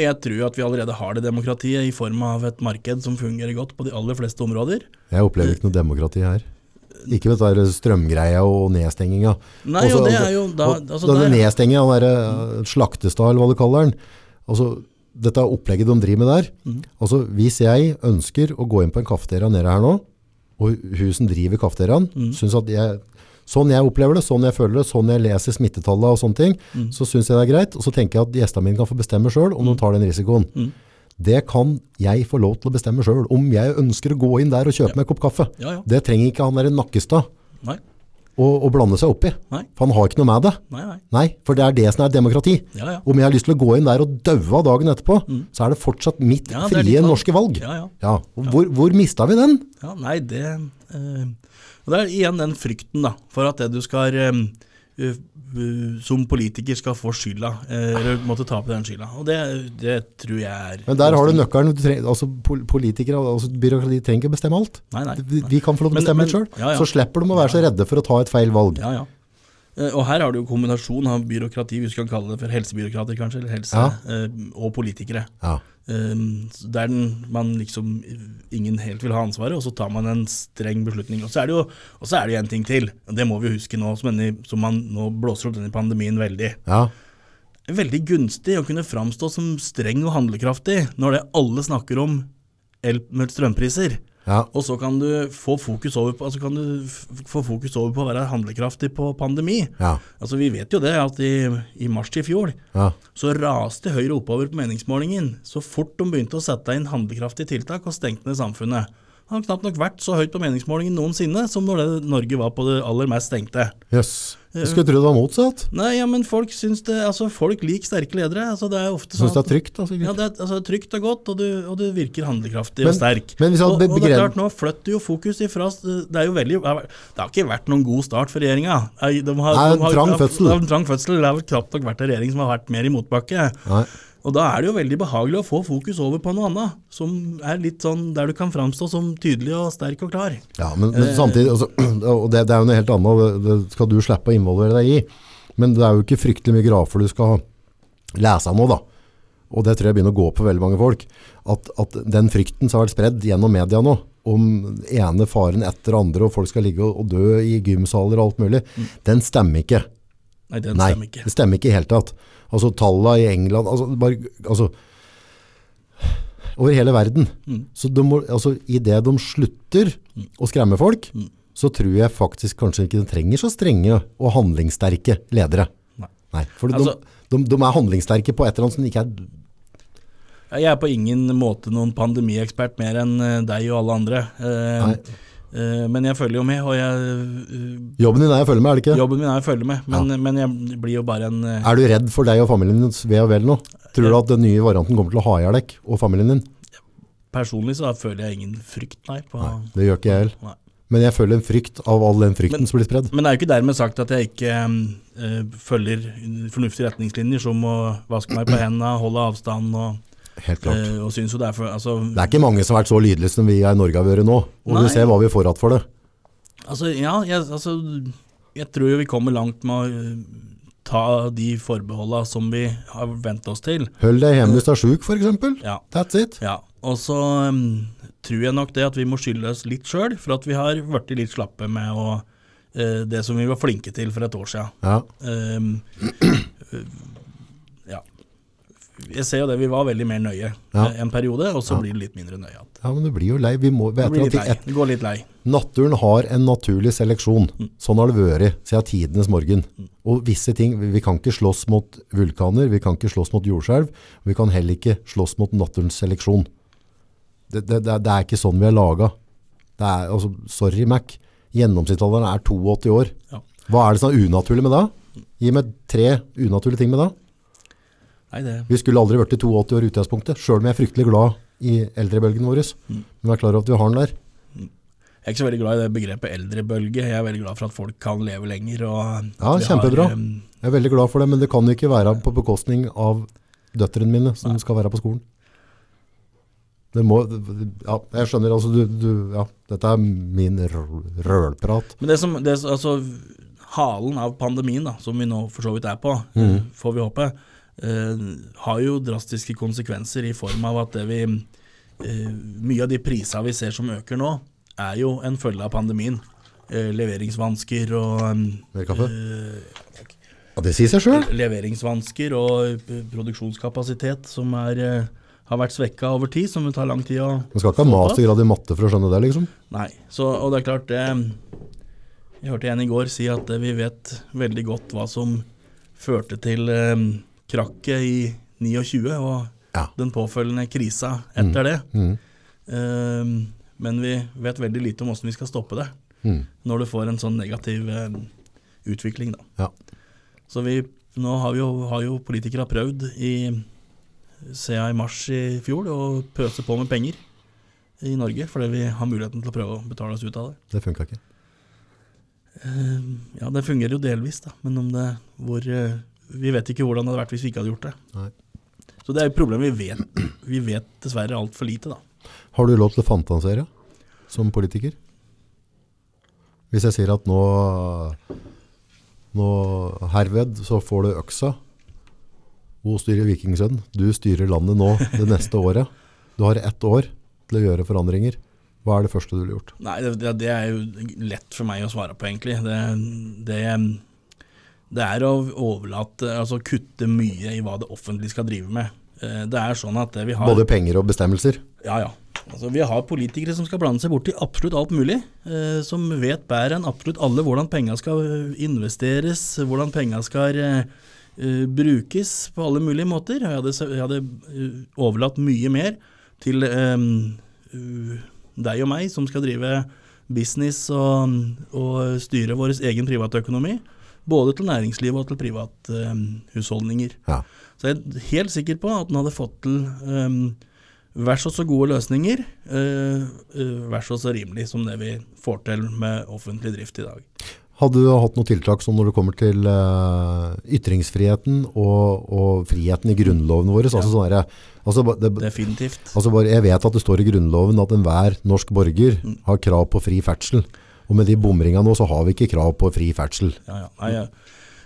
Jeg tror at vi allerede har det demokratiet i form av et marked som fungerer godt på de aller fleste områder. Jeg opplever ikke noe demokrati her. Ikke med den strømgreia og nedstenginga. Nei, Også- jo, det altså- er jo da altså Denne der- nedstenginga, den eh, slaktestad, eller hva du kaller den. Altså, dette opplegget de driver med der. Mhm. Altså, hvis jeg ønsker å gå inn på en kafeteria nede her nå, og hun som driver kafeteriaen, mm. syns at jeg, sånn jeg opplever det, sånn jeg føler det, sånn jeg leser smittetallene og sånne ting, mm. så synes jeg det er greit. Og så tenker jeg at gjestene mine kan få bestemme selv om de tar den risikoen. Mm. Det kan jeg få lov til å bestemme selv, om jeg ønsker å gå inn der og kjøpe meg en kopp kaffe. Ja, ja. Det trenger ikke han der Nakkestad Nei, å, å blande seg opp i. nei, For han har ikke noe med det. nei. nei. Nei, for det er det som er demokrati. Ja, ja. Om jeg har lyst til å gå inn der og daue av dagen etterpå, så er det fortsatt mitt Ja, frie norske valg. Ja, ja. Hvor, hvor mista vi den? Ja, nei, det eh, det er igjen den frykten, da, for at det du skal eh, Som politiker skal få skylda, eh, eller måtte ta på den skylda. Og det, det tror jeg er Men der har du nøkkelen. Du trenger, altså, pol- politikere altså, byråkrati trenger ikke bestemme alt. Nei, nei. Vi, vi kan få lov til å Men- bestemme men- det sjøl. ja, ja. Så slipper de å være så redde for å ta et feil valg. Ja, ja. Eh, Og her har du jo kombinasjon av byråkrati, vi skal kalle det for helsebyråkrater kanskje, eller helse, Ja. eh, og politikere. Ja. Um, der man liksom ingen helt vil ha ansvaret, og så tar man en streng beslutning. Og så er det jo og så er det en ting til, og det må vi huske nå, som, denne, som man nå blåser opp denne pandemien veldig. ja. Veldig gunstig å kunne framstå som streng og handlekraftig når det alle snakker om el med strømpriser. Ja. Og så kan du få fokus over på, altså kan du få fokus over på å være handlekraftig på pandemi. Ja. Altså Vi vet jo det at i, i mars i fjor ja. så raste Høyre oppover på meningsmålingen så fort de begynte å sette inn handlekraftige tiltak og stengte ned samfunnet. Det har knapt nok vært så høyt på meningsmålingen noensinne som når det Norge var på det aller mest stengte. Jøss. Jeg skulle tro det var motsatt. Nei, ja, men folk syns det Altså, folk liker sterke ledere. Altså, det er ofte Syns sånn det er trygt. Altså, ja, det er altså, trygt og godt, og du, og du virker handlekraftig Men- og sterk. men hvis og, og det er klart, nå flytter jo fokus ifra Det er jo veldig Det har ikke vært noen god start for regjeringa. De en de har- trang fødsel. Det er en trang fødsel. Det har vel knapt nok vært en regjering som har vært mer i motbakke. Nei. Og da er det jo veldig behagelig å få fokus over på noe annet, som er litt sånn der du kan framstå som tydelig og sterk og klar. Ja, men, men Eh. samtidig, altså, og det, det er jo noe helt annet, det, skal du slippe å involvere deg i. Men det er jo ikke fryktelig mye grafer du skal lese nå, da. Og det tror jeg begynner å gå på veldig mange folk. At, at den frykten som har vært spredd gjennom media nå, om ene faren etter andre, og folk skal ligge og, og dø i gymsaler og alt mulig, den stemmer ikke. Nei, den Nei, stemmer ikke. det stemmer ikke i hele tatt. Altså tallene i England, altså, bare, altså over hele verden. Mm. Så de må, altså, i det de slutter å skremme folk, så tror jeg faktisk kanskje ikke de trenger så strenge og handlingssterke ledere. Nei. Nei for Altså- de, de, de er handlingssterke på et eller annet som ikke er Jeg er på ingen måte noen pandemiekspert mer enn eh, deg og alle andre. Eh, Nei. eh, men jeg følger jo med, og jeg, eh, Jobben din er å følge med, er det ikke? jobben min er å følge med. Men, men jeg blir jo bare en eh, Er du redd for deg og familien din ved og vel nå? Tror du at den nye varianten kommer til å ha i hjel deg og familien din? Personlig så føler jeg ingen frykt, nei. På, Det gjør ikke jeg heller. Men jeg føler en frykt av all den frykten Men- som blir spredd. Men det er jo ikke dermed sagt at jeg ikke øh, følger fornuftige retningslinjer som å vaske meg på hendene, holde avstand og, Helt klart. eh, og synes jo det er altså, Det er ikke mange som har vært så lydløse som vi er i Norge har vært nå. Og Nei. du ser hva vi får igjen for det. altså, ja, jeg, altså, jeg tror jo vi kommer langt med å eh, ta de forbeholda som vi har vent oss til. Hold deg hjemme hvis du er sjuk, f.eks. Ja. That's it. Ja, og så um, tror jeg nok det at vi må skylde oss litt sjøl for at vi har blitt litt slappe med å, uh, det som vi var flinke til for et år siden. Ja. Um, ja. Jeg ser jo det, vi var veldig mer nøye Ja. eh, en periode, og så blir det litt mindre nøye ja, men du blir jo lei. Vi må, vet blir litt lei. et, Det går litt lei. naturen har en naturlig seleksjon. Sånn har det vært siden tidenes morgen. Og visse ting, vi vi kan ikke slåss mot vulkaner, vi kan ikke slåss mot jordskjelv, vi kan heller ikke slåss mot naturens seleksjon. Det, det, det, er ikke sånn vi er laga. Det er, altså, sorry, Mac. Gjennomsnittsalderen er 82 år. Ja. Hva er det som er unaturlig med det? Gi meg tre unaturlige ting med det. Nei, det Vi skulle aldri vært i 82 år utgangspunktet, sjøl om jeg er fryktelig glad i eldrebølgen vår. Men jeg er klar over at vi har den der. Jeg er ikke så veldig glad i det begrepet eldrebølge. Jeg er veldig glad for at folk kan leve lenger. Og Ja, kjempebra. Har, um, Jeg er veldig glad for det, men det kan ikke være på bekostning av døtrene mine som skal være på skolen. Det må, ja, jeg skjønner, altså du, du, ja, dette er min røl- rølprat. Men det som, det, altså, halen av pandemien, da, som vi nå for så vidt er på, Mm. får vi håpe, har jo drastiske konsekvenser i form av at det vi eh, Mye av de prisene vi ser som øker nå, er jo en følge av pandemien. Eh, leveringsvansker og Mer kaffe? eh, Ja, det sier seg sjøl. Leveringsvansker og eh, produksjonskapasitet som er, eh, har vært svekka over tid, som vil ta lang tid å Man skal ikke ha mastergrad i matte for å skjønne det, liksom. Nei, så, og det er klart det Jeg hørte en i går si at eh, vi vet veldig godt hva som førte til eh, krakket i 29 og Ja. den påfølgende krisa etter det. Mm. Eh, men vi vet veldig lite om hvordan vi skal stoppe det Mm. når du får en sånn negativ eh, utvikling. da. Ja. Så vi, nå har, vi jo, har jo politikere prøvd i CA i mars i fjor å pøse på med penger i Norge, fordi vi har muligheten til å prøve å betale oss ut av det. Det funka ikke. Uh, Ja, det fungerer jo delvis, da, men om det hvor eh, Vi vet ikke hvordan det hadde vært hvis vi ikke hadde gjort det. Nei. Så det er et problem vi vet. Vi vet dessverre altfor lite, da. Har du lov til å fantasere som politiker? Hvis jeg sier at nå, nå herved så får du øksa. Hun styrer Vikingsønn. Du styrer landet nå det neste året. Du har ett år til å gjøre forandringer. Hva er det første du ville gjort? Nei, det, det, det er jo lett for meg å svare på, egentlig. Det, det, det er å overlate Altså kutte mye i hva det offentlige skal drive med. Eh, Det er sånn at vi har Både penger og bestemmelser. Ja, ja. Altså, vi har politikere som skal blande seg borti absolutt alt mulig. Eh, som vet bedre enn absolutt alle hvordan penga skal eh, investeres, hvordan penga skal eh, eh, brukes på alle mulige måter. Jeg hadde, jeg hadde eh, overlatt mye mer til eh, deg og meg, som skal drive business og, og styre vår egen privatøkonomi. Både til næringsliv og til privathusholdninger. Ja. Så jeg er helt sikker på at den hadde fått til um, vær så så gode løsninger, uh, uh, vær så så rimelig som det vi får til med offentlig drift i dag. Hadde du hatt noen tiltak som når det kommer til uh, ytringsfriheten og, og friheten i grunnloven vår? Altså, sånn der, altså, det, Definitivt. altså bare, jeg vet at det står i grunnloven at enhver norsk borger Mm. har krav på fri ferdsel. Og med de bomringene nå så har vi ikke krav på fri ferdsel. Ja, ja. Nei, ja.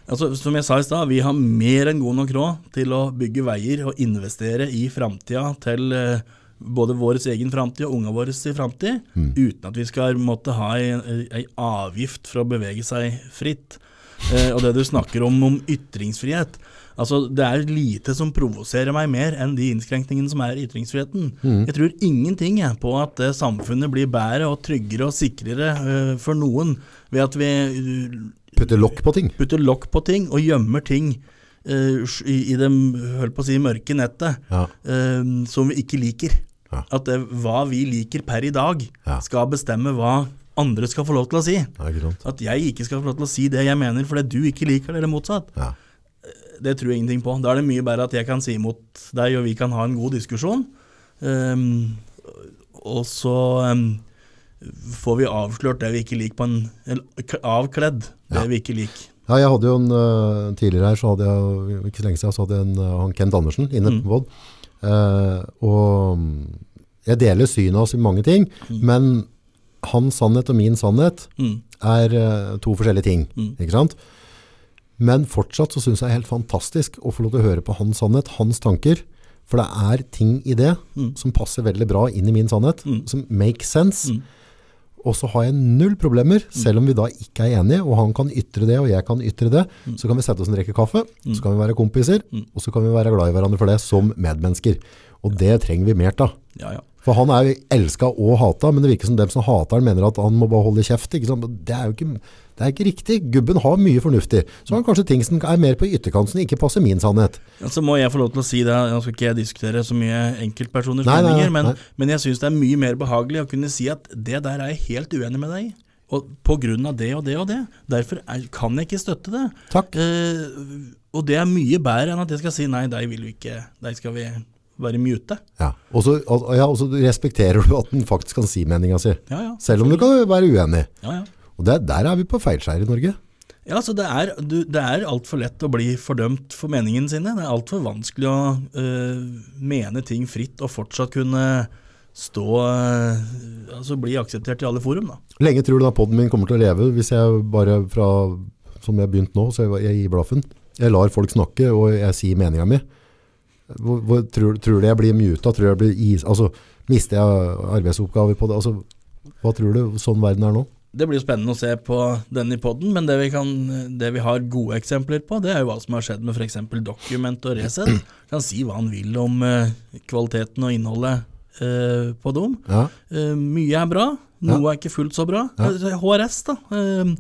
Altså, som jeg sa i stad, vi har mer enn god nok råd til å bygge veier og investere i framtida til eh, både vår egen framtid og ungene våre sin framtid, uten at vi skal måtte ha ei avgift for å bevege seg fritt. Eh, og det du snakker om om ytringsfrihet Altså, Det er lite som provoserer meg mer enn de innskrenkningene som er i ytringsfriheten. Jeg tror ingenting jeg, på at eh, samfunnet blir bedre og tryggere og sikrere uh, for noen ved at vi uh, Putter lokk på ting. putter lokk på ting og gjemmer ting i, i det si, mørke nettet Ja. som vi ikke liker. Ja. At det, hva vi liker per i dag, Ja. skal bestemme hva andre skal få lov til å si. Ja? At jeg ikke skal få lov til å si det jeg mener fordi du ikke liker det, eller motsatt. Det tror jeg ingenting på. Da er det mye bedre at jeg kan si imot deg, og vi kan ha en god diskusjon. Um, og så um, får vi avslørt det vi ikke liker på en Eller avkledd det Ja. vi ikke liker. Ja, jeg hadde jo en uh, Tidligere her så hadde jeg ikke så lenge siden så hadde jeg en, uh, han Kent Andersen inne Mm. på pod. Eh, og mm, jeg deler synet hans i mange ting, men hans sannhet og min sannhet Mm. er to forskjellige ting. Mm. Ikke sant? Men fortsatt så syns jeg det er helt fantastisk å få lov til å høre på hans sannhet, hans tanker. For det er ting i det Mm. som passer veldig bra inn i min sannhet, Mm. som make sense. Mm. Og så har jeg null problemer, selv om vi da ikke er enige, og han kan ytre det, og jeg kan ytre det. Så kan vi sette oss en rekke kaffe, så kan vi være kompiser, Mm. og så kan vi være glad i hverandre for det som medmennesker. Og det trenger vi mer av. Ja, ja. For han er jo elska og hata, men det virker som dem som hater han mener at han må bare holde kjeft. Det er jo ikke, det er ikke riktig. Gubben har mye fornuftig. Så har han kanskje ting som er mer på ytterkanten som ikke passer min sannhet. Ja, Så må jeg få lov til å si det, nå skal ikke jeg diskutere så mye enkeltpersoners meninger, men, men jeg syns det er mye mer behagelig å kunne si at det der er jeg helt uenig med deg i. Og på grunn av det og det og det. Derfor er, kan jeg ikke støtte det. Takk. Eh, og det er mye bedre enn at jeg skal si nei, deg vil vi ikke, deg skal vi bare mute. Ja. Og så ja, så respekterer du at den faktisk kan si meninga si. Ja, ja. Selv om du kan være uenig. Ja, ja. Og det, der er vi på feilskjær i Norge. Ja, altså det er, du, det er altfor lett å bli fordømt for meningene sine. Det er altfor vanskelig å øh, mene ting fritt og fortsatt kunne stå øh, Altså bli akseptert i alle forum, da. Lenge tror du da podden min kommer til å leve hvis jeg bare fra, som jeg har begynt nå, så jeg, jeg gir blaffen. Jeg lar folk snakke, og jeg sier meninga mi. Hvor, hvor, tror, tror du jeg blir muta? Tror du jeg blir is... Altså, mister jeg arbeidsoppgaver på det? Altså, hva tror du sånn verden er nå? Det blir jo spennende å se på denne i podden, men det vi, kan, det vi har gode eksempler på, det er jo hva som har skjedd med f.eks. Document og Resett. Kan si hva han vil om uh, kvaliteten og innholdet uh, på dem. Ja, Uh, mye er bra, noe Ja. er ikke fullt så bra. Ja. HRS, da, eh,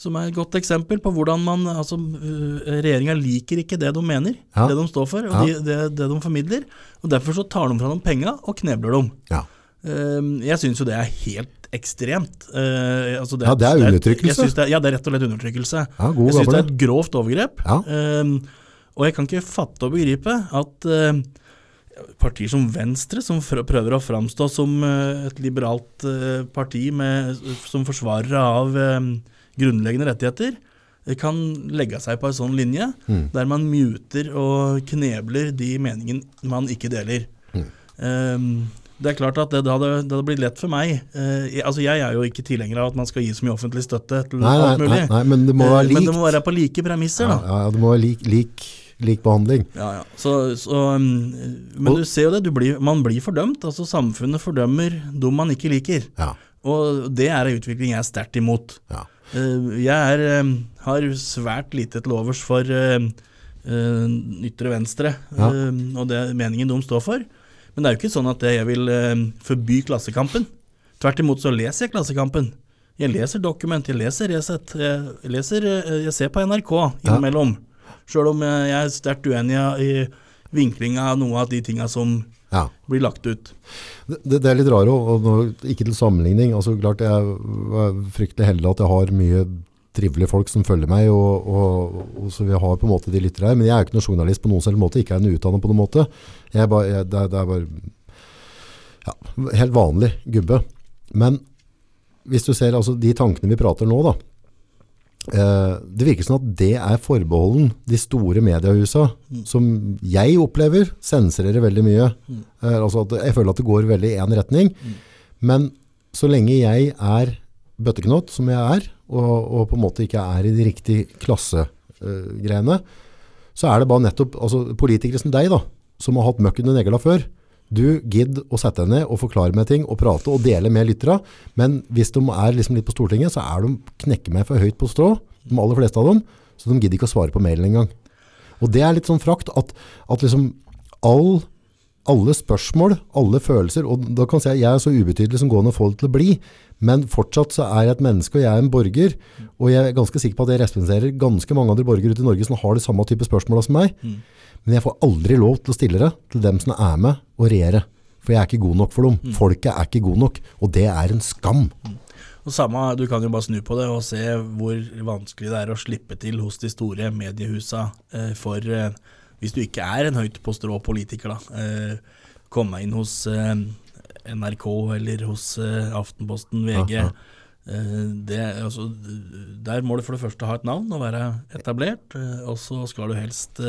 som er et godt eksempel på hvordan man altså, uh, Regjeringa liker ikke det de mener, Ja. det de står for, og Ja. de, det, det de formidler. og Derfor så tar de fra dem penga og knebler dem. ja. Eh, jeg syns jo det er helt ekstremt. Altså det, Ja, det er undertrykkelse. Det, er- ja, det er rett og slett undertrykkelse. ja god Jeg syns det er et grovt overgrep. Ehm, og jeg kan ikke fatte og begripe at eh, partier som Venstre, som prøver å framstå som eh, et liberalt eh, parti med, som forsvarere av eh, grunnleggende rettigheter, eh, kan legge seg på en sånn linje Mm. der man muter og knebler de meningene man ikke deler. Mm. Um, det er klart at det, det, hadde, det hadde blitt lett for meg. Uh, jeg, altså jeg er jo ikke tilhenger av at man skal gi så mye offentlig støtte til Nei, alt mulig. nei, nei, men det må være Men det må være på like premisser, Ja, ja, det må være lik, lik, lik behandling. Ja, ja. Så, så, um, men Og- du ser jo det, du blir, man blir fordømt. altså Samfunnet fordømmer dem man ikke liker. Ja, Og det er en utvikling jeg er sterkt imot. ja. Eh, jeg er, um, har svært lite til overs for eh, ytre venstre Ja. og det meningen de står for. Men det er jo ikke sånn at jeg vil forby Klassekampen. Tvert imot så leser jeg Klassekampen. Jeg leser Dokument, jeg leser Resett, jeg, leser, eh, jeg ser på NRK Ja. innimellom. Sjøl om jeg er sterkt uenig i vinklinga av noe av de tinga som ja. blir lagt ut. Det, det er litt rart, og og ikke til sammenligning. Altså, klart Jeg er fryktelig heldig at jeg har mye trivelige folk som følger meg, og, og, og så vi har på en måte de lytter her. Men jeg er jo ikke noen journalist på noen selv måte, ikke er en utdannet på noen måte. Jeg bare, jeg, det, det er bare ja, helt vanlig gubbe. Men hvis du ser altså, de tankene vi prater nå, da. Eh, det virker som at det er forbeholden de store mediehusa, som jeg opplever sensurerer veldig mye. Eh, altså at jeg føler at det går veldig i én retning. Men så lenge jeg er bøtteknott, som jeg er, og, og på en måte ikke er i de riktige klassegreiene, så er det bare nettopp altså, politikere som deg, da, som har hatt møkken under negla før. Du gidd å sette deg ned og forklare meg ting, og prate og dele med lytterne. Men hvis de er liksom litt på Stortinget, så er de knekker meg for høyt på strå, de aller fleste av dem. Så de gidder ikke å svare på mailen engang. Og det er litt sånn frakt at, at liksom all, alle spørsmål, alle følelser, og da kan jeg si at jeg er så ubetydelig som går an å få det til å bli, men fortsatt så er jeg et menneske, og jeg er en borger, og jeg er ganske sikker på at jeg representerer ganske mange andre borgere ute i Norge som har det samme type spørsmål som meg. Men jeg får aldri lov til å stille det til dem som er med og regjere. For jeg er ikke god nok for dem. Folket er ikke god nok, og det er en skam. Og samme, Du kan jo bare snu på det og se hvor vanskelig det er å slippe til hos de store mediehusa eh, for eh, hvis du ikke er en høyt på strå politiker, da. Eh, komme inn hos eh, NRK eller hos eh, Aftenposten, VG. Ja, ja. Eh, det, altså, der må du for det første ha et navn og være etablert, og så skal du helst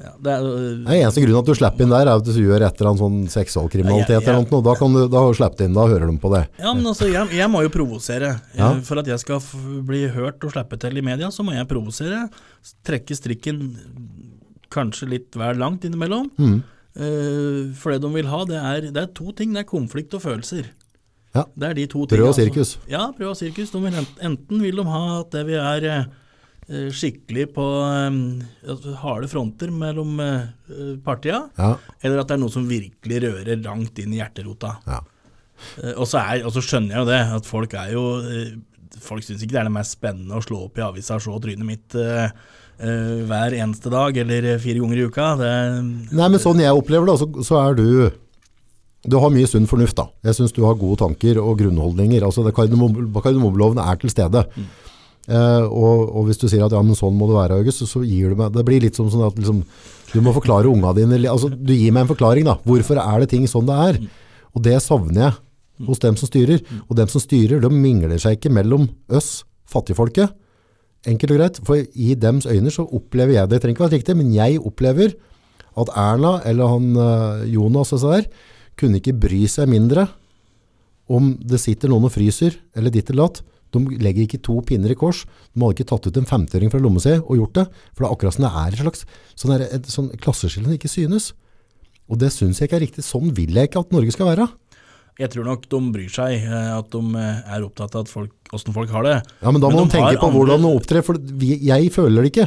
ja, det er, er eneste grunnen at du slipper inn der, er at du gjør et eller annet sånn seksualkriminalitet Ja, eller noe. Da, kan du, da slipper du inn, da hører de på det. Ja, men altså, jeg, jeg må jo provosere. Ja. Eh, For at jeg skal bli hørt og slippe til i media, så må jeg provosere. Trekke strikken kanskje litt vel langt innimellom. Mm. Uh, for det de vil ha, det er, det er to ting. Det er konflikt og følelser. Ja. Det er de to Prøv og sirkus. Altså. Ja, prøv og sirkus. De vil enten, enten vil de ha at det vi er eh, skikkelig på eh, altså, harde fronter mellom uh, partia, Ja, eller at det er noe som virkelig rører langt inn i hjerterota. ja. Uh, Og så, er, og så skjønner jeg jo det, at folk er jo uh, Folk syns ikke det er det mest spennende å slå opp i avisa og se trynet mitt eh, eh, hver eneste dag eller eh, fire ganger i uka. Det, Nei, men sånn jeg opplever det, så, så er du Du har mye sunn fornuft, da. Jeg syns du har gode tanker og grunnholdninger. Altså, det Kardemommeloven er til stede. Eh, og, og hvis du sier at ja, men sånn må det være, August, så, gir du meg Det blir litt som sånn at liksom, du må forklare unga dine altså, Du gir meg en forklaring, da. Hvorfor er det ting sånn det er? Og det savner jeg hos dem som styrer. Og dem som styrer, de mingler seg ikke mellom oss, fattigfolket. Enkelt og greit. For i dems øyne så opplever jeg det. Det trenger ikke være riktig, men jeg opplever at Erna eller han eh, Jonas og så der, kunne ikke bry seg mindre om det sitter noen og fryser, eller ditt eller datt. De legger ikke to pinner i kors. De hadde ikke tatt ut en 50-øring fra lommet si og gjort det. For det er akkurat som det er et slags sånn der, et sånn klasseskille som ikke synes. Og det synes jeg ikke er riktig. Sånn vil jeg ikke at Norge skal være. jeg tror nok de bryr seg, eh, at de eh, er opptatt av folk, hvordan folk har det. Ja, men da Men må de de tenke på andre- hvordan de opptrer, for vi, jeg føler det ikke.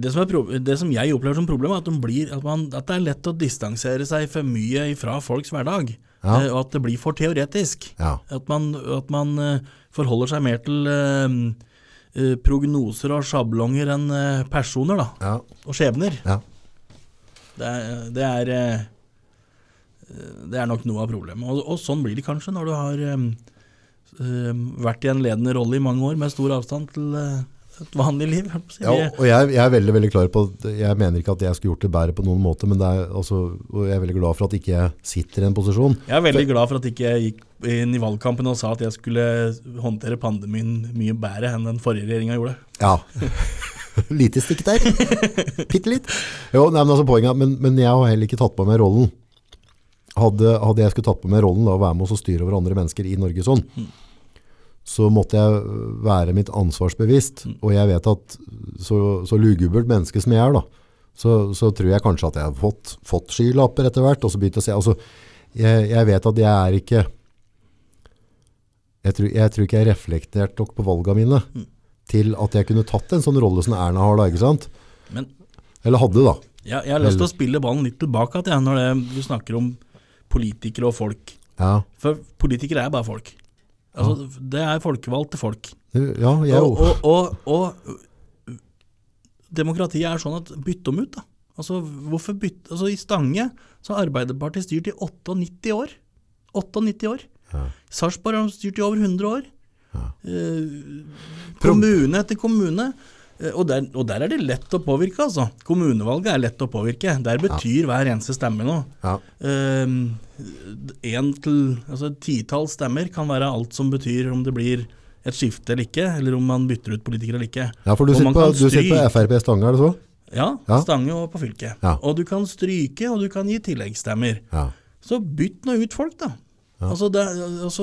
Det som, det som jeg opplever som problem, er at, de blir, at, man, at det er lett å distansere seg for mye fra folks hverdag. Ja. eh, Og at det blir for teoretisk. Ja. At man, at man forholder seg mer til eh, eh, prognoser og sjablonger enn eh, personer da, Ja, og skjebner. ja. Det det er, eh, det er nok noe av problemet. Og, og sånn blir det kanskje når du har eh, vært i en ledende rolle i mange år med stor avstand til eh, et vanlig liv. si. Ja, og jeg, jeg er veldig veldig klar på at jeg mener ikke at jeg skulle gjort det bedre på noen måte, men det er, også, og jeg er veldig glad for at ikke jeg sitter i en posisjon. Jeg er veldig glad for at ikke jeg gikk inn i valgkampen og sa at jeg skulle håndtere pandemien mye bedre enn den forrige regjeringa gjorde. Ja. Lite stikk der. Bitte litt. Jo, nei, men altså poenget, men, men jeg har heller ikke tatt på meg rollen. Hadde, hadde jeg skulle tatt på meg rollen da, å være med oss og styre over andre mennesker i Norge sånn, så måtte jeg være mitt ansvarsbevisst. Og jeg vet at så, så lugubert menneske som jeg er da, så, så tror jeg kanskje at jeg har fått, fått skylapper etter hvert, og så begynt å se, altså, jeg, jeg vet at jeg er ikke, jeg tror, jeg tror ikke jeg reflekterte reflektert nok på valgene mine til at jeg kunne tatt en sånn rolle som Erna har da, ikke sant? Men Eller hadde da. jeg, jeg har lyst til å spille ballen litt tilbake til når det, du snakker om politikere og folk. Ja, For politikere er bare folk. Altså, Det er folkevalgte folk. ja jeg Og, og, og, og demokratiet er sånn at bytt dem ut, da. Altså, hvorfor bytte Altså, I Stange så har Arbeiderpartiet styrt i 98 år. 98 år. Ja. Sarpsborg har styrt i over 100 år. Ja. Eh, kommune etter kommune. Eh, og, der, og der er det lett å påvirke, altså. Kommunevalget er lett å påvirke. Der betyr hver eneste stemme noe. ja. Um, en til, altså titall stemmer kan være alt som betyr om det blir et skifte eller ikke, eller om man bytter ut politikere eller ikke. ja, for du sitter på, du sitter på FRP Stange, er det så? Ja, Ja. Stange og på fylket. Ja. Og du kan stryke, og du kan gi tilleggsstemmer. Ja. Så bytt nå ut folk, da. Altså, det, altså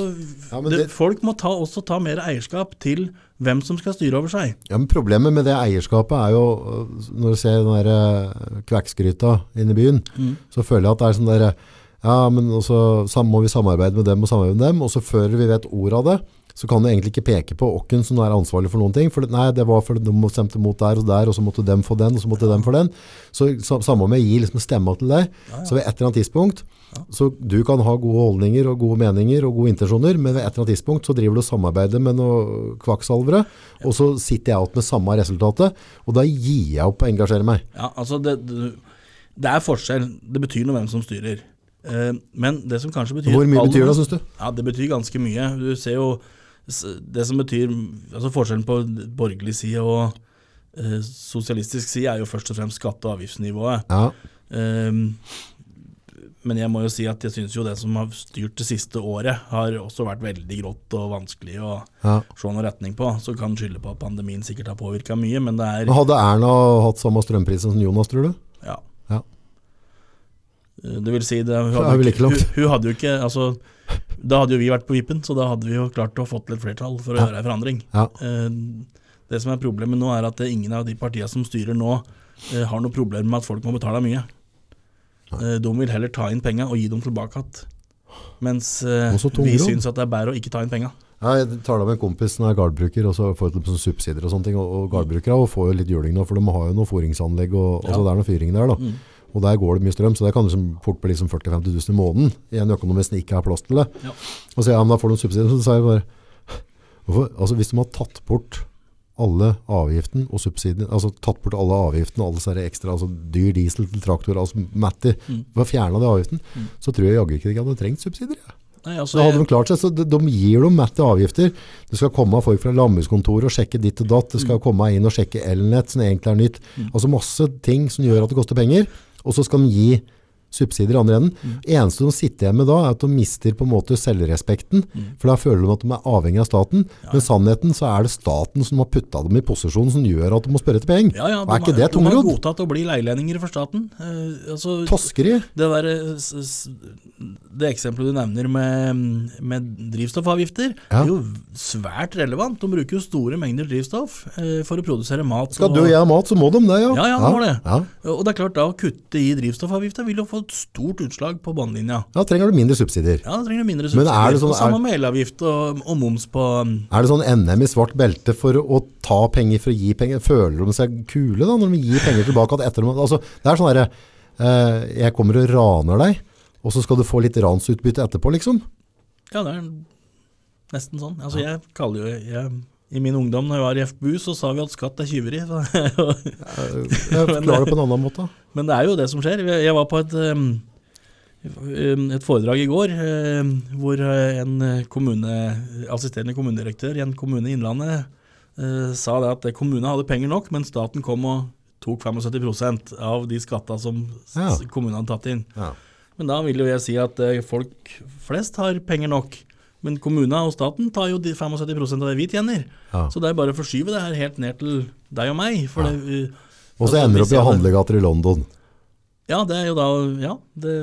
Ja, det, det- Folk må ta, også ta mer eierskap til hvem som skal styre over seg. Ja, men Problemet med det eierskapet er jo, øh, når du ser den der øh, kvekkskryta inne i byen, Mm. så føler jeg at det er sånn der, Ja, men også må vi samarbeide med dem og samarbeide med dem, og så før vi vet ordet av det, så kan du egentlig ikke peke på åkken som er ansvarlig for noen ting, for nei, det var fordi de stemte mot der og der, og så måtte dem få den, og så måtte dem få den. Så så samme om jeg gir liksom stemma til deg, så ved et eller annet tidspunkt, så du kan ha gode holdninger og gode meninger og gode intensjoner, men ved et eller annet tidspunkt så driver du og samarbeider med noen kvakksalvere, og så sitter jeg alt med samme resultatet, og da gir jeg opp å engasjere meg. Ja, altså det, det, er forskjell. Det betyr noe hvem som styrer. Eh, men det som kanskje betyr Hvor mye betyr det, syns du? Ja, det betyr ganske mye. Du ser jo det som betyr Altså forskjellen på borgerlig side og eh, sosialistisk side er jo først og fremst skatte- og avgiftsnivået. Ja, Ehm, men jeg må jo si at jeg syns jo det som har styrt det siste året, har også vært veldig grått og vanskelig å ja. se noen retning på. Så kan skylde på at pandemien sikkert har påvirka mye, men det er Men hadde Erna hatt samme strømpriser som Jonas, tror du? Ja. Ja. Eh, Det vil si, det, hun, hadde hun, hun hadde jo ikke altså, Da hadde jo vi vært på vippen, så da hadde vi jo klart å fått litt flertall for å Ja. gjøre en forandring. Ja. Eh, Det som er problemet nå, er at ingen av de partiene som styrer nå, eh, har noe problem med at folk må betale mye. Eh, De vil heller ta inn penga og gi dem tilbake igjen. Mens så vi syns at det er bedre å ikke ta inn penga. Ja, jeg da med en kompis som er gardbruker, og så får de sånn subsidier og sånne ting. Og, og gardbrukere får jo litt juling nå, for de har jo noe fôringsanlegg, og og Ja. det er noe fyring der. da. Mm. Og der går det mye strøm, så det kan liksom fort bli liksom 40 000-50 000 i måneden i en økonomi som ikke har plass til det. Ja. Og så, ja, men da får de subsidier. Så sa jeg bare hvorfor, altså Hvis de har tatt bort alle avgiften og subsidien, altså tatt bort alle avgiftene, alle disse ekstra, altså dyr diesel til traktor, altså Matti, Mm. fjerna de avgiften, Mm. så tror jeg jaggu ikke de hadde trengt subsidier. Ja. Nei, altså, da hadde de klart seg, så de, de gir dem mette avgifter. Det skal komme folk fra landbrukskontoret og sjekke ditt og datt. Det skal komme inn og sjekke elnett, som egentlig er nytt. Altså masse ting som gjør at det koster penger. Og så skal de gi subsidier i andre enden. eneste de sitter igjen med da, er at de mister på en måte selvrespekten. For da føler de at de er avhengig av staten. Men sannheten så er det staten som har putta dem i posisjon som gjør at de må spørre etter penger. ja, ja, Og er ikke det de har godtatt å bli leilendinger for staten. Eh, altså, Toskeri. Det, der, eh, det eksempelet du nevner med, med drivstoffavgifter, Ja. er jo svært relevant. De bruker jo store mengder drivstoff eh, for å produsere mat. Skal du og jeg ha mat, så må de det, ja. Ja, ja, de må det. Ja. Og det er klart, da å kutte i drivstoffavgifta vil jo få et stort utslag på båndlinja. Da trenger du mindre subsidier. Ja, da trenger du mindre Men er subsidier. det sånn- og samme med elavgift og, og moms på Er det sånn NM i svart belte for å ta penger for å gi penger? Føler de seg kule da, når de gir penger tilbake? Etter altså, det er sånn derre uh, Jeg kommer og raner deg, og så skal du få litt ransutbytte etterpå, liksom? Ja, det er nesten sånn. Altså, jeg kaller jo jeg, I min ungdom, når jeg var i FBU, så sa vi at skatt er tyveri. så- Jeg forklarer det på en annen måte. Men det er jo det som skjer. Jeg var på et, et foredrag i går hvor uh, en kommune, assisterende kommunedirektør i en kommune i Innlandet uh, sa det at kommunen hadde penger nok, men staten kom og tok 75% av de skatta som Ja. kommunen hadde tatt inn. Ja. Men da vil jo jeg si at eh, folk flest har penger nok. Men kommunene og staten tar jo de 75% av det vi tjener. Ja. Så det er bare å forskyve det her helt ned til deg og meg. Ja. det, uh, Og så ender det opp i handlegater i London. Ja, det er jo da Ja, det,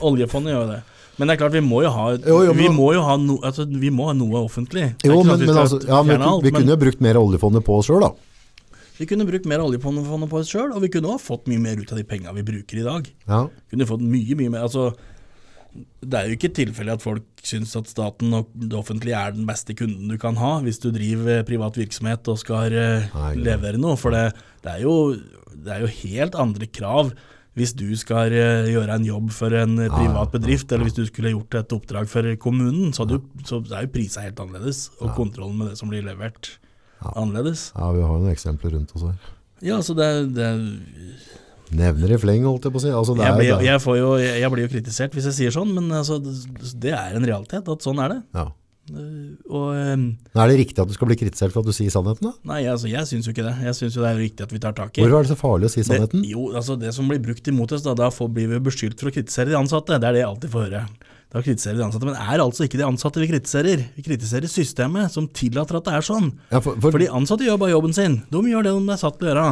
oljefondet gjør jo det. Men det er klart, vi må jo ha, Jo, jo, vi må jo ha, no, altså, vi må ha noe offentlig. Jo, sånn men, vi altså, ja, men alt, vi kunne jo brukt mer av oljefondet på oss sjøl, da. vi kunne brukt mer oljefondet på oss sjøl, og vi kunne også fått mye mer ut av de penga vi bruker i dag. Ja. Kunne fått mye, mye mer altså, Det er jo ikke tilfelle at folk syns at staten og det offentlige er den beste kunden du kan ha, hvis du driver privat virksomhet og skal eh, Nei, levere noe. For det, det, er jo, det er jo helt andre krav hvis du skal eh, gjøre en jobb for en eh, privat bedrift, eller hvis du skulle gjort et oppdrag for kommunen, så, du, så er jo prisa helt annerledes, og kontrollen med det som blir levert, annerledes. ja, vi har jo noen eksempler rundt oss her. Ja, så det, det Nevner i fleng, holdt jeg på å si. Altså, jeg, blir, jeg, får jo, jeg, blir jo kritisert hvis jeg sier sånn, men altså, det, er en realitet at sånn er det. ja. Eh, Og um, Er det riktig at du skal bli kritisert for at du sier sannheten, da? Nei, altså, jeg syns jo ikke det. Jeg syns det er riktig at vi tar tak i Hvorfor er det så farlig å si sannheten? Det, jo, altså det som blir brukt imot oss, da, da får, blir vi beskyldt for å kritisere de ansatte. Det er det jeg alltid får høre. Da kritiserer vi de ansatte, Men det er altså ikke de ansatte vi kritiserer. Vi kritiserer systemet som tillater at det er sånn. Ja, for, for, For de ansatte gjør bare jobben sin. De gjør det de er satt til å gjøre.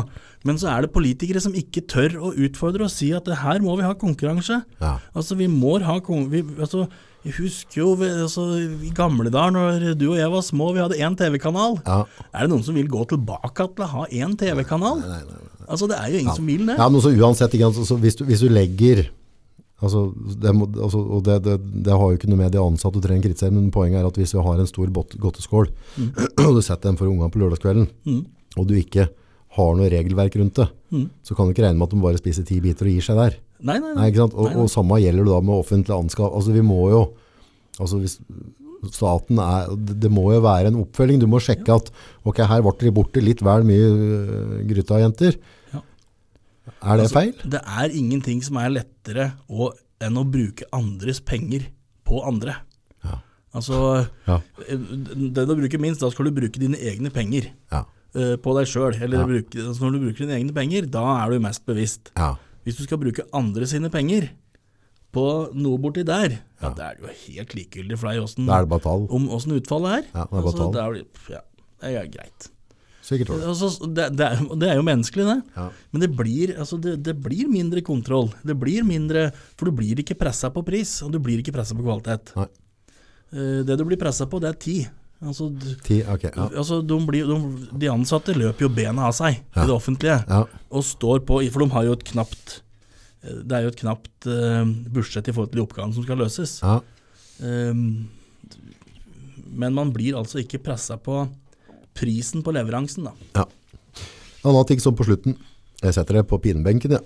Men så er det politikere som ikke tør å utfordre og si at det her må vi ha konkurranse. ja. Altså, vi må ha vi, altså, Jeg husker jo altså, i gamle dager, når du og jeg var små, vi hadde én TV-kanal. Ja. Er det noen som vil gå tilbake til å ha én TV-kanal? Altså, det er jo ingen som vil det. Ja, men så uansett, hvis, du, hvis du legger Altså, det, må, altså, og det, det, det har jo ikke noe med de ansatte å trene kritisere, men poenget er at hvis vi har en stor godteskål, godteskål, og du setter den for ungene på lørdagskvelden, Mm. og du ikke har noe regelverk rundt det, Mm. så kan du ikke regne med at de bare spiser ti biter og gir seg der. Nei, nei, Nei? Og, nei. og samme gjelder det da med offentlig anskaff. Altså vi må jo, altså hvis staten er, det må jo være en oppfølging. Du må sjekke at, ok, her ble de borte litt vel mye uh, gryta jenter. Er det Altså, feil? Det er ingenting som er lettere å, enn å bruke andres penger på andre. Ja. Altså, Ja. eh, det du bruker minst, da skal du bruke dine egne penger Ja. uh, på deg sjøl. Eller bruke, altså når du bruker dine egne penger, da er du mest bevisst. Ja. Hvis du skal bruke andre sine penger på noe borti der, ja, Ja. det er jo helt likegyldig for deg åssen utfallet er. Ja, det er altså, det, er, ja, det er greit. Sikkert. Altså, det, det, er, det er jo menneskelig, det. Ja. Men det blir, altså det, det blir mindre kontroll. Det blir mindre, For du blir ikke pressa på pris, og du blir ikke pressa på kvalitet. Nei. Eh, Det du blir pressa på, det er tid. Altså, Ti, okay, ja. altså de, blir, de, de ansatte løper jo bena av seg Ja. i det offentlige, Ja, og står på For de har jo et knapt eh, Det er jo et knapt uh, budsjett i forhold til de oppgavene som skal løses. ja. Um, men man blir altså ikke pressa på prisen på leveransen, da. ja. En annen ting som på slutten, jeg setter det på pinebenken, ja.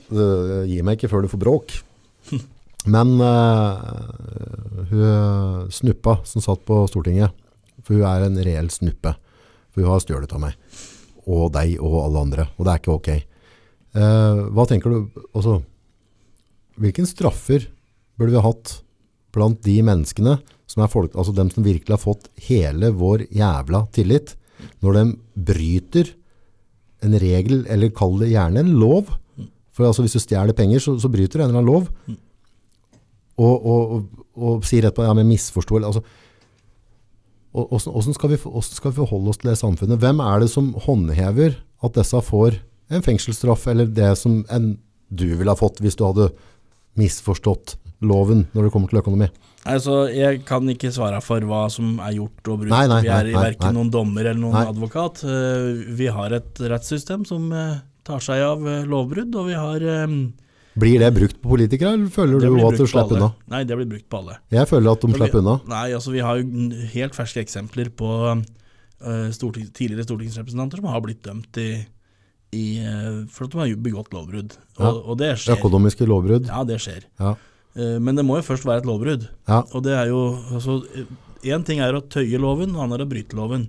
Gi meg ikke før du får bråk. Men uh, hun snuppa som satt på Stortinget, for hun er en reell snuppe. For hun har stjålet av meg, og deg og alle andre, og det er ikke ok. Uh, hva tenker du, altså, hvilken straffer burde vi ha hatt blant de menneskene som er folk, altså dem som virkelig har fått hele vår jævla tillit, når de bryter en regel, eller kall det gjerne en lov, for altså hvis du stjeler penger, så, så bryter du en eller annen lov, og, og, og, og sier etterpå, ja, men misforståelse. altså, hvordan, skal skal vi forholde oss til det samfunnet? Hvem er det som håndhever at disse får en fengselsstraff, eller det som en, du ville ha fått hvis du hadde misforstått loven når det kommer til økonomi? Altså, Jeg kan ikke svare for hva som er gjort og brukt. Nei, nei, vi er nei, nei, verken noen dommer eller noen Nei. advokat. Eh, Vi har et rettssystem som eh, tar seg av eh, lovbrudd, og vi har eh, Blir det brukt på politikere, eller føler du at du slipper unna? Nei, det blir brukt på alle. Jeg føler at de slipper unna. Nei, altså vi har jo helt ferske eksempler på uh, storting, tidligere stortingsrepresentanter som har blitt dømt i, i, uh, for at de har begått lovbrudd. Og, Ja. og det skjer. Økonomiske lovbrudd. Ja, det skjer. Ja. Eh, Men det må jo først være et lovbrudd. Ja. Og det er jo altså, Én ting er å tøye loven, og annen er å bryte loven.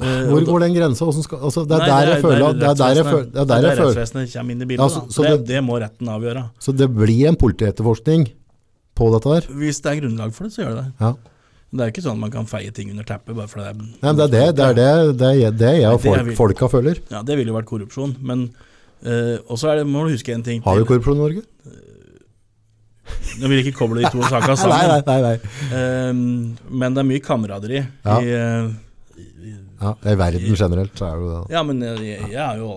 Eh, Hvor går den grensa? Altså, det er Nei, der jeg føler det er der jeg føler- det er der er rettsvesenet kommer inn i bildet. Ja, så- så det, det- det må retten avgjøre. Så det blir en politietterforskning på dette der? Hvis det er grunnlag for det, så gjør det det. Ja. Det er ikke sånn at man kan feie ting under teppet bare fordi det er Nei, men det er det, det, er det, det, er det jeg og er folk, folka føler. Ja, det ville jo vært korrupsjon, men eh, også er det, må du huske en ting Har vi til. korrupsjon i Norge? Nå vil jeg ikke koble de to sakene sammen. nei, nei. nei. um, men det er mye kameraderi Ja. i i, Ja, I verden generelt så er det jo det. Ja, men jeg, jeg er jo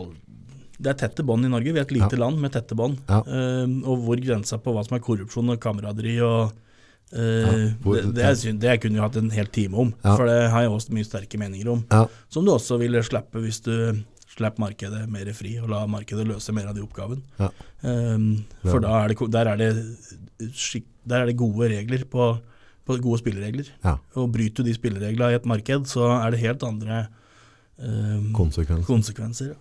Det er tette bånd i Norge. Vi er et lite land med tette bånd. Ja. Eh, og hvor grensa på hva som er korrupsjon og kameraderi og uh, Ja, hvor- det, det, er det kunne vi hatt en hel time om, Ja. for det har jeg også mye sterke meninger om. Ja. Som du også ville slippe hvis du slipper markedet mer fri, og la markedet løse mer av de oppgavene. Ja. Um, for da er det, der, er det der er det gode regler på, på gode spilleregler. Ja. Og bryter du de spillereglene i et marked, så er det helt andre um, konsekvenser. konsekvenser.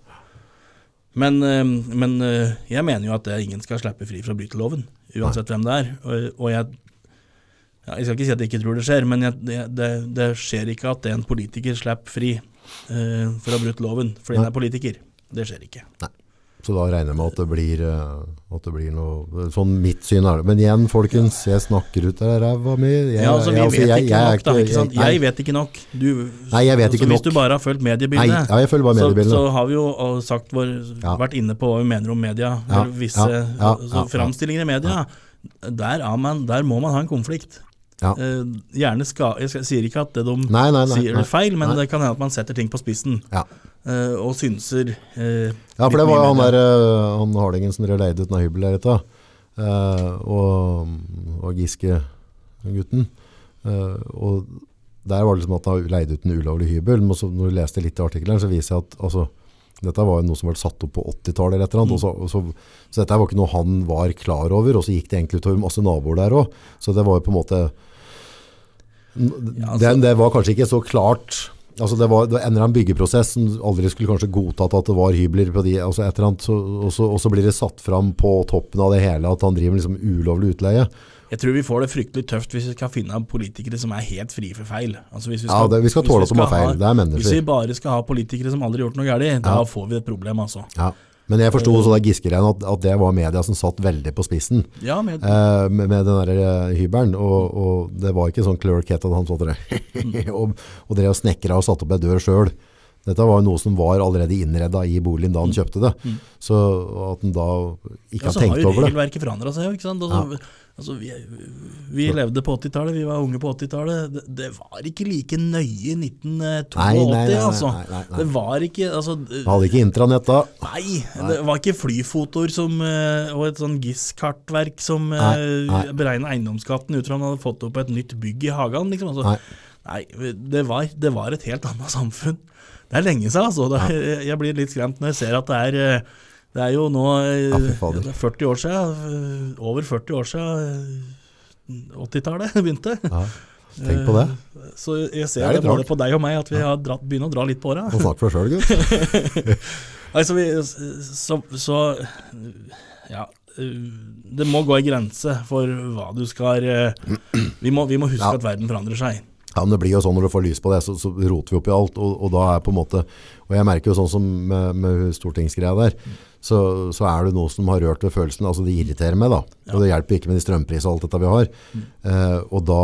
Men, um, men uh, jeg mener jo at det, ingen skal slippe fri fra å bryte loven, uansett hvem det er. Og, og jeg, ja, jeg skal ikke si at jeg ikke tror det skjer, men jeg, det, det, det skjer ikke at en politiker slipper fri uh, for å ha brutt loven fordi han er politiker. Det skjer ikke. Så da regner jeg med at det blir, eh, at det blir noe Sånn mitt syn er det. Men igjen, folkens, jeg snakker ut av ræva mi. Jeg, Ja, altså, vi jeg- altså, vet jeg- ikke nok, da. ikke sant? nei, Jeg vet ikke nok. Du, Nei, jeg vet altså, ikke Hvis du bare har fulgt mediebildet, ja, så, så har vi jo uh, sagt vår, Ja. vært inne på hva vi mener om media. Ja, Visse ja, altså, framstillinger i media. Der, er man, der må man ha en konflikt. Ja. Eh, skal, jeg sier ikke at det de Nei, nei, nei. sier er feil, men det kan hende at man setter ting på spissen. Ja. eh, og synser eh, Ja, for det var jo han der, eh, han Hardingen som dere leide ut av hybelen der ute, eh, og, og Giske-gutten. Eh, og der var det liksom at han leide ut en ulovlig hybel, men så når du leste litt i artikkelen, så viser jeg at altså, Dette var jo noe som ble satt opp på 80-tallet eller et eller annet. Så, så, så dette var ikke noe han var klar over, og så gikk det egentlig utover masse naboer der òg. Så det var jo på en måte altså- det, det var kanskje ikke så klart altså Det var det var en eller annen byggeprosess som aldri skulle kanskje godtatt at det var hybler på de, altså et eller annet, så, og, så, og så blir det satt fram på toppen av det hele at han driver med liksom ulovlig utleie. Jeg tror vi får det fryktelig tøft hvis vi skal finne politikere som er helt frie for feil. Altså hvis vi Ja, det- vi skal tåle at de har ha- feil. Det er mennesker. Hvis vi bare skal ha politikere som aldri har gjort noe galt, da Ja. får vi et problem, altså. Ja. Men jeg forsto også det at, at det var media som satt veldig på spissen. Ja, med, eh, med, med den der eh, hybelen, og, og det var ikke sånn Clerk Het han satt der og, og drev og snekra og satte opp ei dør sjøl. Dette var jo noe som var allerede innreda i boligen da han kjøpte det. Så at han da ikke ja, har så har tenkt jo over det. regelverket forandra seg jo, ikke sant. Altså, altså, vi, vi levde på 80-tallet, vi var unge på 80-tallet. Det, det var ikke like nøye i 1982, Nei, nei, nei, nei, altså. Det var ikke altså, hadde ikke intranett da. Nei, det var ikke flyfotoer som, eh, og et sånn GIS-kartverk som nei. beregna eiendomsskatten ut fra om man hadde fått opp et nytt bygg i hagen. Liksom. Altså, Nei. det var, det var et helt annet samfunn. Det er lenge siden, altså. Jeg blir litt skremt når jeg ser at det er eh, det er jo nå eh, Ja, det er 40 år siden, eh, over 40 år siden eh, 80-tallet begynte. Ja. Tenk på det. Eh, Så jeg ser Det det, både på deg og meg at vi har dratt, begynner å dra litt på åra. Og snakk for sjøl, gutt. Altså, vi, så, så Ja. Det må gå en grense for hva du skal eh, Vi må, vi må huske Ja. at verden forandrer seg. Ja, men det blir jo sånn når du får lys på det, så, så roter vi opp i alt. Og, og da er på en måte Og jeg merker jo sånn som med, med stortingsgreia der, så, så er det noe som har rørt ved følelsen. Altså det irriterer meg, da. Og det hjelper ikke med de strømprisene og alt dette vi har. Eh, og da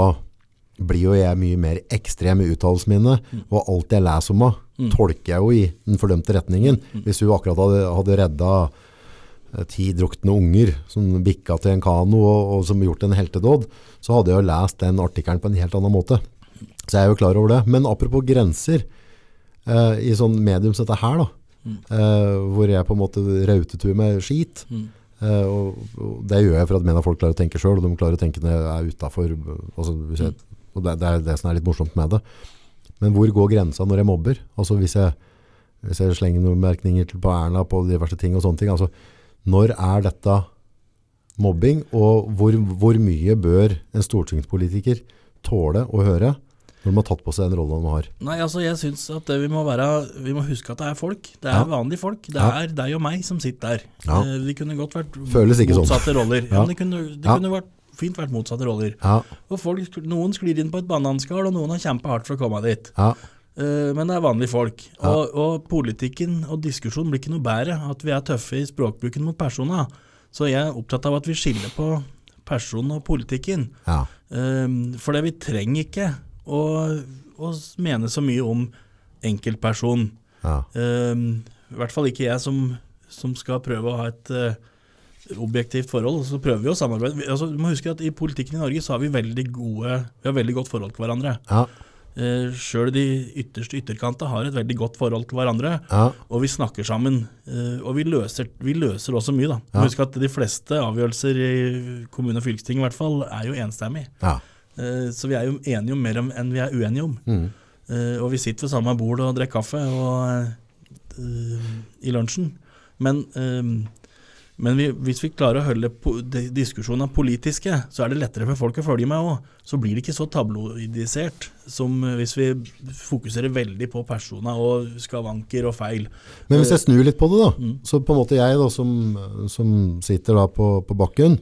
blir jo jeg mye mer ekstrem i uttalelsene mine. Og alt jeg leser om henne, tolker jeg jo i den fordømte retningen. Hvis hun akkurat hadde, hadde redda eh, ti drukne unger som bikka til en kano og, og som gjort en heltedåd, så hadde jeg jo lest den artikkelen på en helt annen måte. Så jeg er jo klar over det. Men apropos grenser, eh, i sånn medium som dette her, da, eh, hvor jeg på en måte rautetur med skit, eh, og, og det gjør jeg for at mener folk klarer å tenke sjøl, og de klarer å tenke når jeg er utafor. Altså, jeg- og det, det er det som er litt morsomt med det. Men hvor går grensa når jeg mobber? Altså hvis jeg, hvis jeg slenger noen merkninger på Erna på diverse ting og sånne ting. Altså, når er dette mobbing, og hvor, hvor mye bør en stortingspolitiker tåle å høre når de har tatt på seg den rollen de har? Nei, altså jeg synes at vi må være Vi må huske at det er folk. Det er Ja. vanlige folk. Det Ja. er deg og meg som sitter der. Ja. Eh, Vi kunne godt vært sånn. motsatte roller. Ja. Ja. det kunne, det Ja. kunne vært, fint vært motsatte roller. Ja, Og folk, noen sklir inn på et bananskall, og noen har kjempa hardt for å komme dit. ja, Eh, Men det er vanlige folk. Og, og politikken og diskusjonen blir ikke noe bedre at vi er tøffe i språkbruken mot personer. Så jeg er opptatt av at vi skiller på personen og politikken. ja. Um, for det vi trenger ikke å, å mene så mye om enkeltperson. ja. Um, I hvert fall ikke jeg som, som skal prøve å ha et uh, objektivt forhold. Så prøver vi å samarbeide. Altså, du må huske at I politikken i Norge så har vi veldig gode Vi har veldig godt forhold til hverandre. ja, Uh, Sjøl de ytterste ytterkantene har et veldig godt forhold til hverandre. ja. Og vi snakker sammen. Uh, og vi løser, vi løser også mye, da. Ja. Husk at de fleste avgjørelser i kommune- og fylkesting i hvert fall er jo enstemmig. ja. Eh, så vi er jo enige om mer om- enn vi er uenige om. Mm. Eh, og vi sitter ved samme bord og drikker kaffe og, eh, i lunsjen. Men, men vi, hvis vi klarer å holde diskusjonene politiske, så er det lettere for folk å følge med òg. Så blir det ikke så tabloidisert som hvis vi fokuserer veldig på personer og skavanker og feil. Men hvis jeg snur litt på det, da, Mm. så på en måte jeg da, som, som sitter da på, på bakken,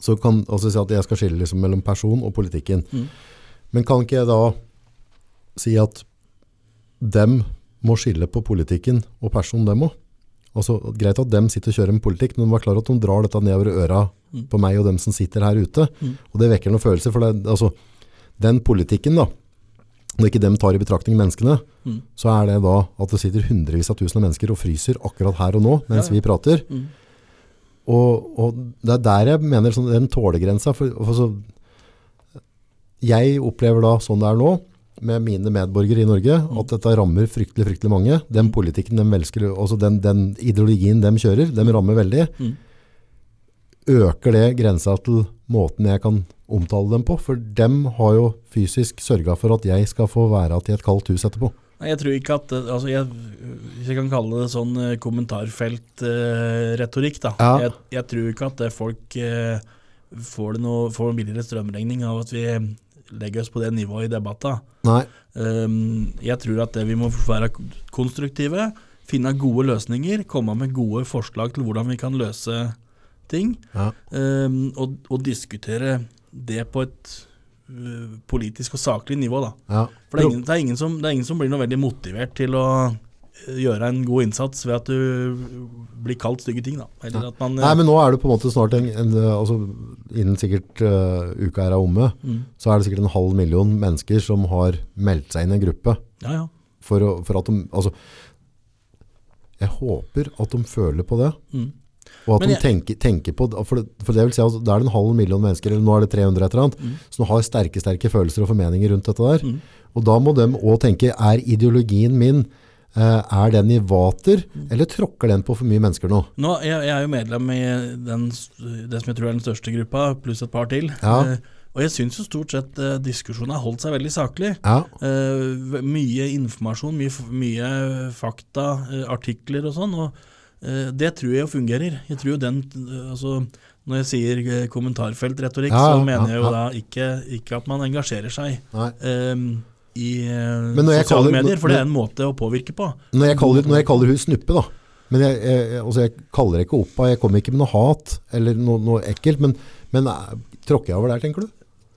så kan altså si at jeg skal skille liksom mellom person og politikken. Mm. Men kan ikke jeg da si at dem må skille på politikken og personen dem òg? Altså, greit at dem sitter og kjører med politikk, men de var klar at de drar dette nedover øra Mm. på meg og dem som sitter her ute. Mm. Og det vekker noen følelser, for det, altså, den politikken da, når ikke dem tar i betraktning menneskene, Mm. så er det da at det sitter hundrevis av tusen av mennesker og fryser akkurat her og nå, mens Ja, ja. vi prater. Mm. Og, og det er der jeg mener sånn, den tålegrensa. For, for så, jeg opplever da sånn det er nå, med mine medborgere i Norge, at dette rammer fryktelig, fryktelig mange. Den politikken de velsker, altså den, den ideologien de kjører, de rammer veldig. Mm. Øker det grensa til måten jeg kan omtale dem på? For dem har jo fysisk sørga for at jeg skal få være til et kaldt hus etterpå. Jeg tror ikke at altså jeg, Hvis jeg kan kalle det sånn kommentarfeltretorikk, uh, da. Ja. Jeg, jeg tror ikke at folk uh, får, det noe, får en billigere strømregning av at vi legger oss på det nivået i debatter. Um, jeg tror at det vi må være konstruktive, finne gode løsninger, komme med gode forslag til hvordan vi kan løse ting, Ja. um, og, og diskutere det på et politisk og saklig nivå. da. Ja. For det er, ingen, det, er ingen som, det er ingen som blir noe veldig motivert til å eh, gjøre en god innsats ved at du blir kalt stygge ting. da. Eller at man, eh, Nei, men nå er det på en måte snart en, en altså, Innen sikkert uh, uka her er omme, mm, så er det sikkert en halv million mennesker som har meldt seg inn i en gruppe. Ja, ja. For, for at de Altså, jeg håper at de føler på det. Mm. Og at Men de jeg- tenker, tenker på For det, for det vil si at det er en halv million mennesker, eller nå er det 300 et eller annet, Mm. som har sterke sterke følelser og formeninger rundt dette der. Mm. Og da må de òg tenke er ideologien min eh, er den i vater, Mm. eller tråkker den på for mye mennesker nå? Nå, jeg, jeg er jo medlem i den, det som jeg tror er den største gruppa, pluss et par til. Ja. Eh, og jeg syns jo stort sett eh, diskusjonen har holdt seg veldig saklig. Ja, Eh, mye informasjon, mye, mye fakta, eh, artikler og sånn. Og det tror jeg fungerer. Jeg tror den eh, altså, Når jeg sier eh, kommentarfeltretorikk, Ja, så mener ja, jeg jo da ikke, ikke at man engasjerer seg eh, i eh, Men sosiale kaller- medier, for det er en måte å påvirke på. Når jeg kaller, når jeg kaller hun snuppe, da. Men jeg, jeg, altså jeg kaller det ikke opp av, jeg kommer ikke med noe hat eller noe, noe ekkelt, men, men eh, tråkker jeg over der, tenker du?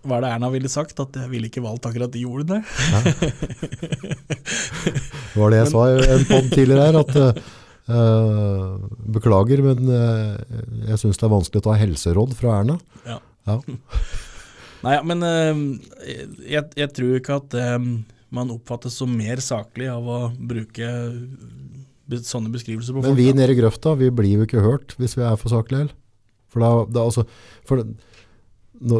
Hva er det Erna ville sagt? At jeg ville ikke valgt akkurat de ordene? Det var det jeg sa i en podd tidligere her, at eh, eh, beklager, men eh, jeg syns det er vanskelig å ta helseråd fra Erna. Ja. Ja. Nei, men eh, jeg, jeg tror ikke at eh, man oppfattes som mer saklig av å bruke sånne beskrivelser på Men vi nede i grøfta, vi blir jo ikke hørt hvis vi er for saklige. For da, da altså, for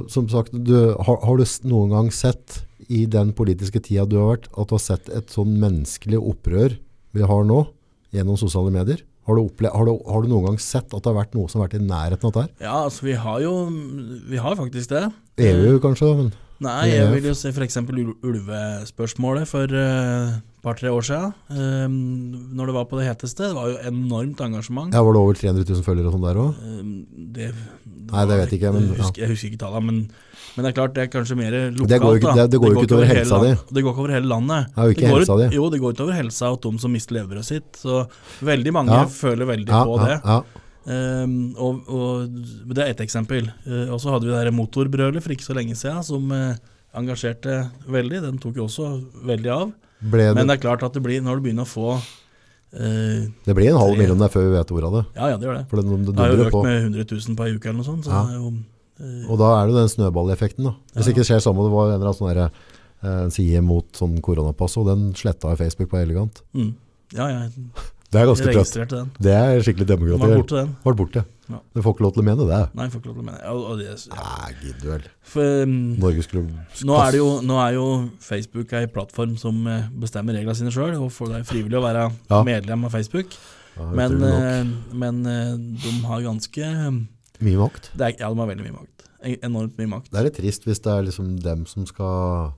som sagt, du, har, har du noen gang sett i den politiske tida du har vært, at du har sett et sånn menneskelig opprør vi har nå, gjennom sosiale medier? Har du, opple har, du, har du noen gang sett at det har vært noe som har vært i nærheten av dette? Ja, altså vi har jo Vi har faktisk det. EU kanskje, men Nei, jeg vil jo se f.eks. ulvespørsmålet for et par-tre år siden. Um, når det var på det heteste. Det var jo enormt engasjement. ja, var det over 300 000 følgere og sånn der òg? Um, Nei, det vet ikke jeg, ja. jeg, husker, jeg husker ikke tallene, men, men det er klart det er kanskje mer lokalt. Det går jo ikke- det, det- det går ikke utover helsa di. Det går ikke over hele landet. Det jo ikke det går, helsa di. Jo, det går utover helsa og de som mister leveret sitt. Så veldig mange Ja. føler veldig Ja, på det. ja. Um, og, og Det er ett eksempel. Uh, og så hadde vi det motorbrølet for ikke så lenge siden, som uh, engasjerte veldig. Den tok jo også veldig av. Ble Men det er klart at det blir, når du begynner å få uh, det blir en halv million der før vi vet ordet av det. Ja, ja, det gjør det. Det, det Det har jo økt på. med 100 000 på ei uke eller noe sånt. Så Ja. det er jo, Og da er det den snøballeffekten. da. Hvis ikke det skjer sammen, det var en eller annen sånn der, eh, en side mot sånn koronapass, og den sletta Facebook på Elegant. mm, ja, ja, Det er jeg ganske trøtt. Det er skikkelig Den var borte, den. Var borte. Ja. Du får ikke lov til å mene det. Nei, jeg får ikke lov til å mene ja, det. Ja. Nei, gidder vel. For, um, Norge skulle Nå er, det jo, nå er jo Facebook ei plattform som eh, bestemmer reglene sine sjøl, og det er frivillig å være medlem av Facebook. Men, eh, men eh, de har ganske eh, Mye makt. det er, Ja, de har veldig mye makt. Enormt mye makt. Det er litt trist hvis det er liksom dem som skal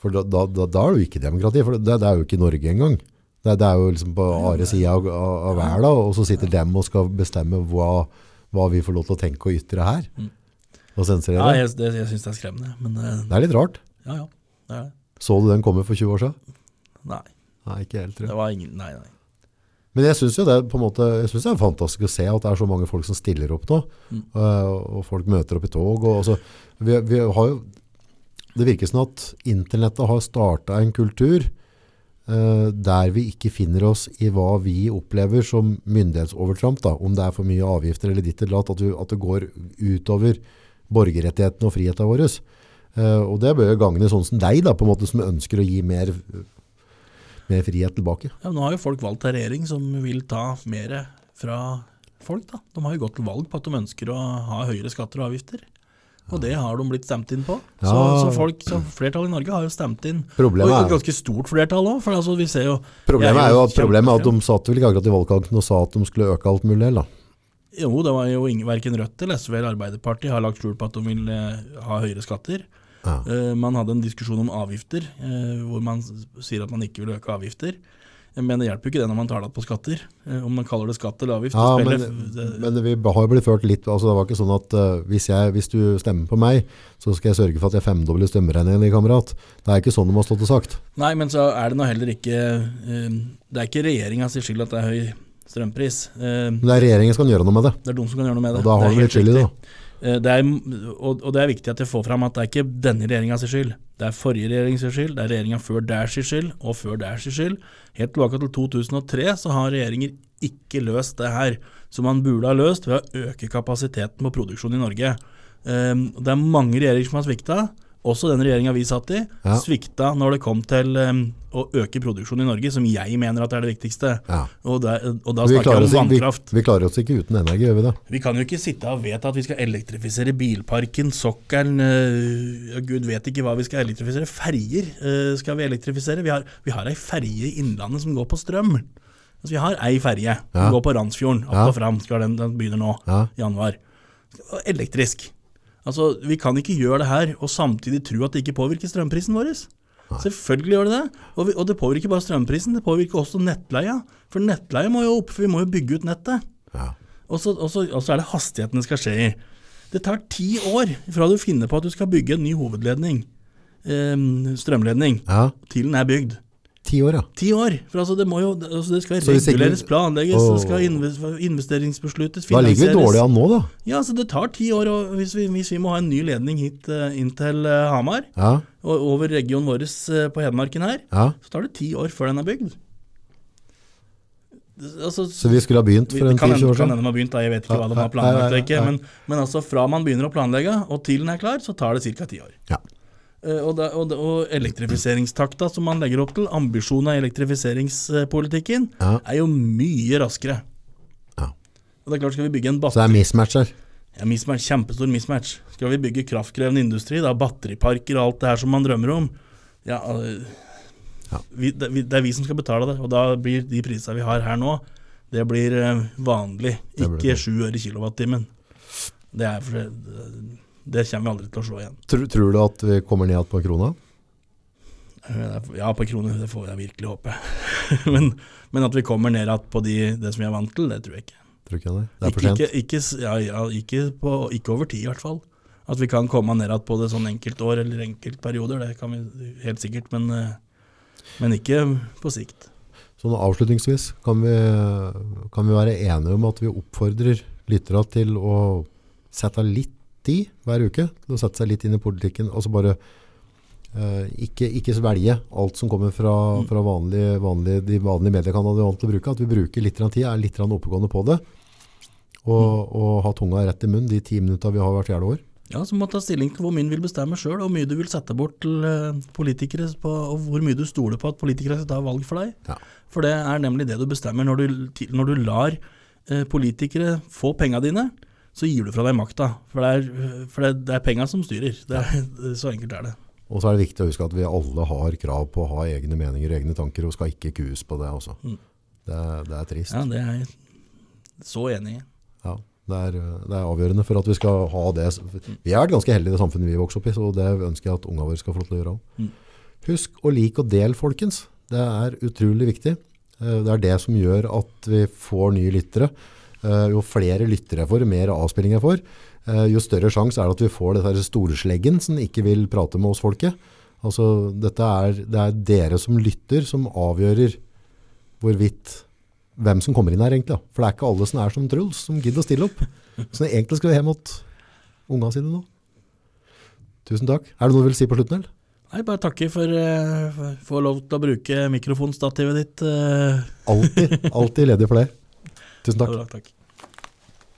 For da, da, da, da er det jo ikke demokrati, for det, det er jo ikke Norge engang. Det, det er jo liksom på Ares sida av, av, verden, og så sitter dem og skal bestemme hva, hva vi får lov til å tenke og ytre her. Mm. Og sensurere. Ja, jeg, det, jeg syns det er skremmende, men eh, Det er litt rart. ja, ja. Det er det. Så du den komme for 20 år siden? Nei, Nei, ikke helt, tror det jeg. var ingen Nei, nei. Men jeg syns jo det måte, det er fantastisk å se at det er så mange folk som stiller opp nå. Mm. eh, og folk møter opp i tog. Og, altså, vi, vi har jo, det virker som at internettet har starta en kultur Uh, der vi ikke finner oss i hva vi opplever som myndighetsovertramp. Da, om det er for mye avgifter eller ditt eller datt, at, at det går utover borgerrettighetene og frihetene våre. Uh, og det bør gagne sånn som deg, da, på en måte som ønsker å gi mer, mer frihet tilbake. Ja, nå har jo folk valgt en regjering som vil ta mer fra folk. da. De har jo gått til valg på at de ønsker å ha høyere skatter og avgifter. Og det har de blitt stemt inn på. Så, Ja. så folk, så Flertallet i Norge har jo stemt inn. Problemet og et ganske stort flertall òg, altså, vi ser jo Problemet er jo at, problemet er at de satt vel ikke akkurat i valgkampen og sa at de skulle øke alt mulig. Da. Jo, det var jo ingen, verken Rødt eller SV eller Arbeiderpartiet har lagt skjul på at de vil eh, ha høyere skatter. Ja. Eh, man hadde en diskusjon om avgifter, eh, hvor man sier at man ikke vil øke avgifter. Men det hjelper jo ikke det når man tar det på skatter. Eh, om man kaller det skatt eller avgift. Ja, men, men vi har jo blitt ført litt altså Det var ikke sånn at uh, hvis, jeg, hvis du stemmer på meg, så skal jeg sørge for at jeg femdobler strømregningen din, kamerat. Det er ikke sånn de har stått og sagt. Nei, men så er det nå heller ikke uh, Det er ikke regjeringa sin skyld at det er høy strømpris. Uh, Men det er regjeringen som kan gjøre noe med det. det er de som kan gjøre noe med det. Og da har Det de litt skyld i det. Eh, Det er, og, det er viktig at jeg får fram at det er ikke denne regjeringas skyld. Det er forrige regjerings skyld, det er regjeringa før deres skyld, og før deres skyld. Helt tilbake til 2003 så har regjeringer ikke løst det her, som man burde ha løst ved å øke kapasiteten på produksjon i Norge. Eh, Det er mange regjeringer som har svikta, også den regjeringa vi satt i, Ja. svikta når det kom til um, å øke produksjonen i Norge, som jeg mener at er det viktigste. Ja. Og, der, og da snakker jeg om vannkraft. vi, vi klarer oss ikke uten energi, gjør vi det? Vi kan jo ikke sitte og vedta at vi skal elektrifisere bilparken, sokkelen, øh, ja, gud vet ikke hva vi skal elektrifisere. Ferjer øh, skal vi elektrifisere. Vi har, vi har ei ferje i Innlandet som går på strøm. Altså, vi har ei ferje som går på Randsfjorden, opp og fram. Skal den, den begynner nå, i januar. Elektrisk. Altså, Vi kan ikke gjøre det her og samtidig tro at det ikke påvirker strømprisen vår. Selvfølgelig gjør det det. Og, vi, og det påvirker ikke bare strømprisen, det påvirker også nettleia. For nettleia må jo opp, for vi må jo bygge ut nettet. Ja. Og så, og, så, og så er det hastigheten det skal skje i. Det tar ti år fra du finner på at du skal bygge en ny hovedledning, eh, strømledning, ja. til den er bygd. Ti år, ja. Ti år! For altså det, må jo, altså det skal reguleres, planlegges, Åh. det skal investeringsbesluttes, finansieres. Da ligger vi dårlig an nå, da. Ja, altså, det tar ti år og hvis, vi, hvis vi må ha en ny ledning hit eh, inn til eh, Hamar, Ja. og over regionen vår eh, på Hedmarken her, ja. så tar det ti år før den er bygd. Altså, Så vi skulle ha begynt for en 10-20 år siden? kan hende de har begynt, da. jeg vet ikke hva de har planlagt. ikke. Men, men altså fra man begynner å planlegge og til den er klar, så tar det ca. ti år. Ja. Eh, og, da, og, og elektrifiseringstakta som man legger opp til, ambisjonen av elektrifiseringspolitikken, Ja. er jo mye raskere. Ja. Og det er klart, skal vi bygge en Så det er mismatch her. Ja, mismatch, kjempestor mismatch. Skal vi bygge kraftkrevende industri, da, batteriparker og alt det her som man drømmer om, ja, øh, Ja. Vi, det, vi, det er vi som skal betale det. Og da blir de prisene vi har her nå, det blir øh, vanlig, ikke sju øre kilowattimen. Det, er for det, det kommer vi aldri til å slå igjen. Tror, tror du at vi kommer ned igjen på krona? Ja, på krona. det får jeg virkelig håpe. men, men at vi kommer ned igjen på de, det som vi er vant til, det tror jeg ikke. Tror ikke det? Det er for sent. ikke, ikke, ja, ja, ikke, på, ikke over tid, i hvert fall. At vi kan komme ned igjen på det sånn enkeltår eller enkeltperioder, det kan vi helt sikkert, men, eh, men ikke på sikt. Sånn avslutningsvis, kan vi, kan vi være enige om at vi oppfordrer lytterne til å sette litt tid hver uke, til å sette seg litt inn i politikken, og så bare uh, ikke, ikke svelge alt som kommer fra, fra vanlige, vanlige, de vanlige mediekanalene vi er vant til å bruke, at vi bruker litt tid, er litt oppegående på det, og, og ha tunga rett i munnen de ti minutter vi har hvert fjerde år. Ja, så må du ta stilling til hvor mye du vil bestemme sjøl, og hvor mye du vil sette bort til eh, politikere, på, og hvor mye du stoler på at politikere skal ta valg for deg. Ja. For det er nemlig det du bestemmer når du, når du lar eh, politikere få penga dine. Så gir du fra deg makta, for det er, for det, det er penga som styrer. Det er, Så enkelt er det. Og så er det viktig å huske at vi alle har krav på å ha egne meninger og egne tanker, og skal ikke kues på det også. Mm. Det, det er trist. Ja, det er jeg så enig i. Ja, det er, det er avgjørende for at vi skal ha det. Vi har vært ganske heldige i det samfunnet vi vokser opp i, så det ønsker jeg at unga våre skal få lov til å gjøre òg. Mm. Husk å like og del, folkens. Det er utrolig viktig. Eh, Det er det som gjør at vi får nye lyttere. Eh, Jo flere lyttere jeg får, mer avspilling jeg får, eh, jo større sjanse er det at vi får dette storsleggen som ikke vil prate med oss folket. Altså, dette er, det er dere som lytter som avgjører hvorvidt hvem som kommer inn her egentlig. For det er ikke alle som er som Truls, som gidder å stille opp. Så egentlig skal vi hjem mot unga sine nå. Tusen takk. Er det noe du vil si på slutten, eller? Nei, bare takke for å uh, få lov til å bruke mikrofonstativet ditt. eh. Alltid, alltid ledig for det. Tusen takk. Ja, bra, takk.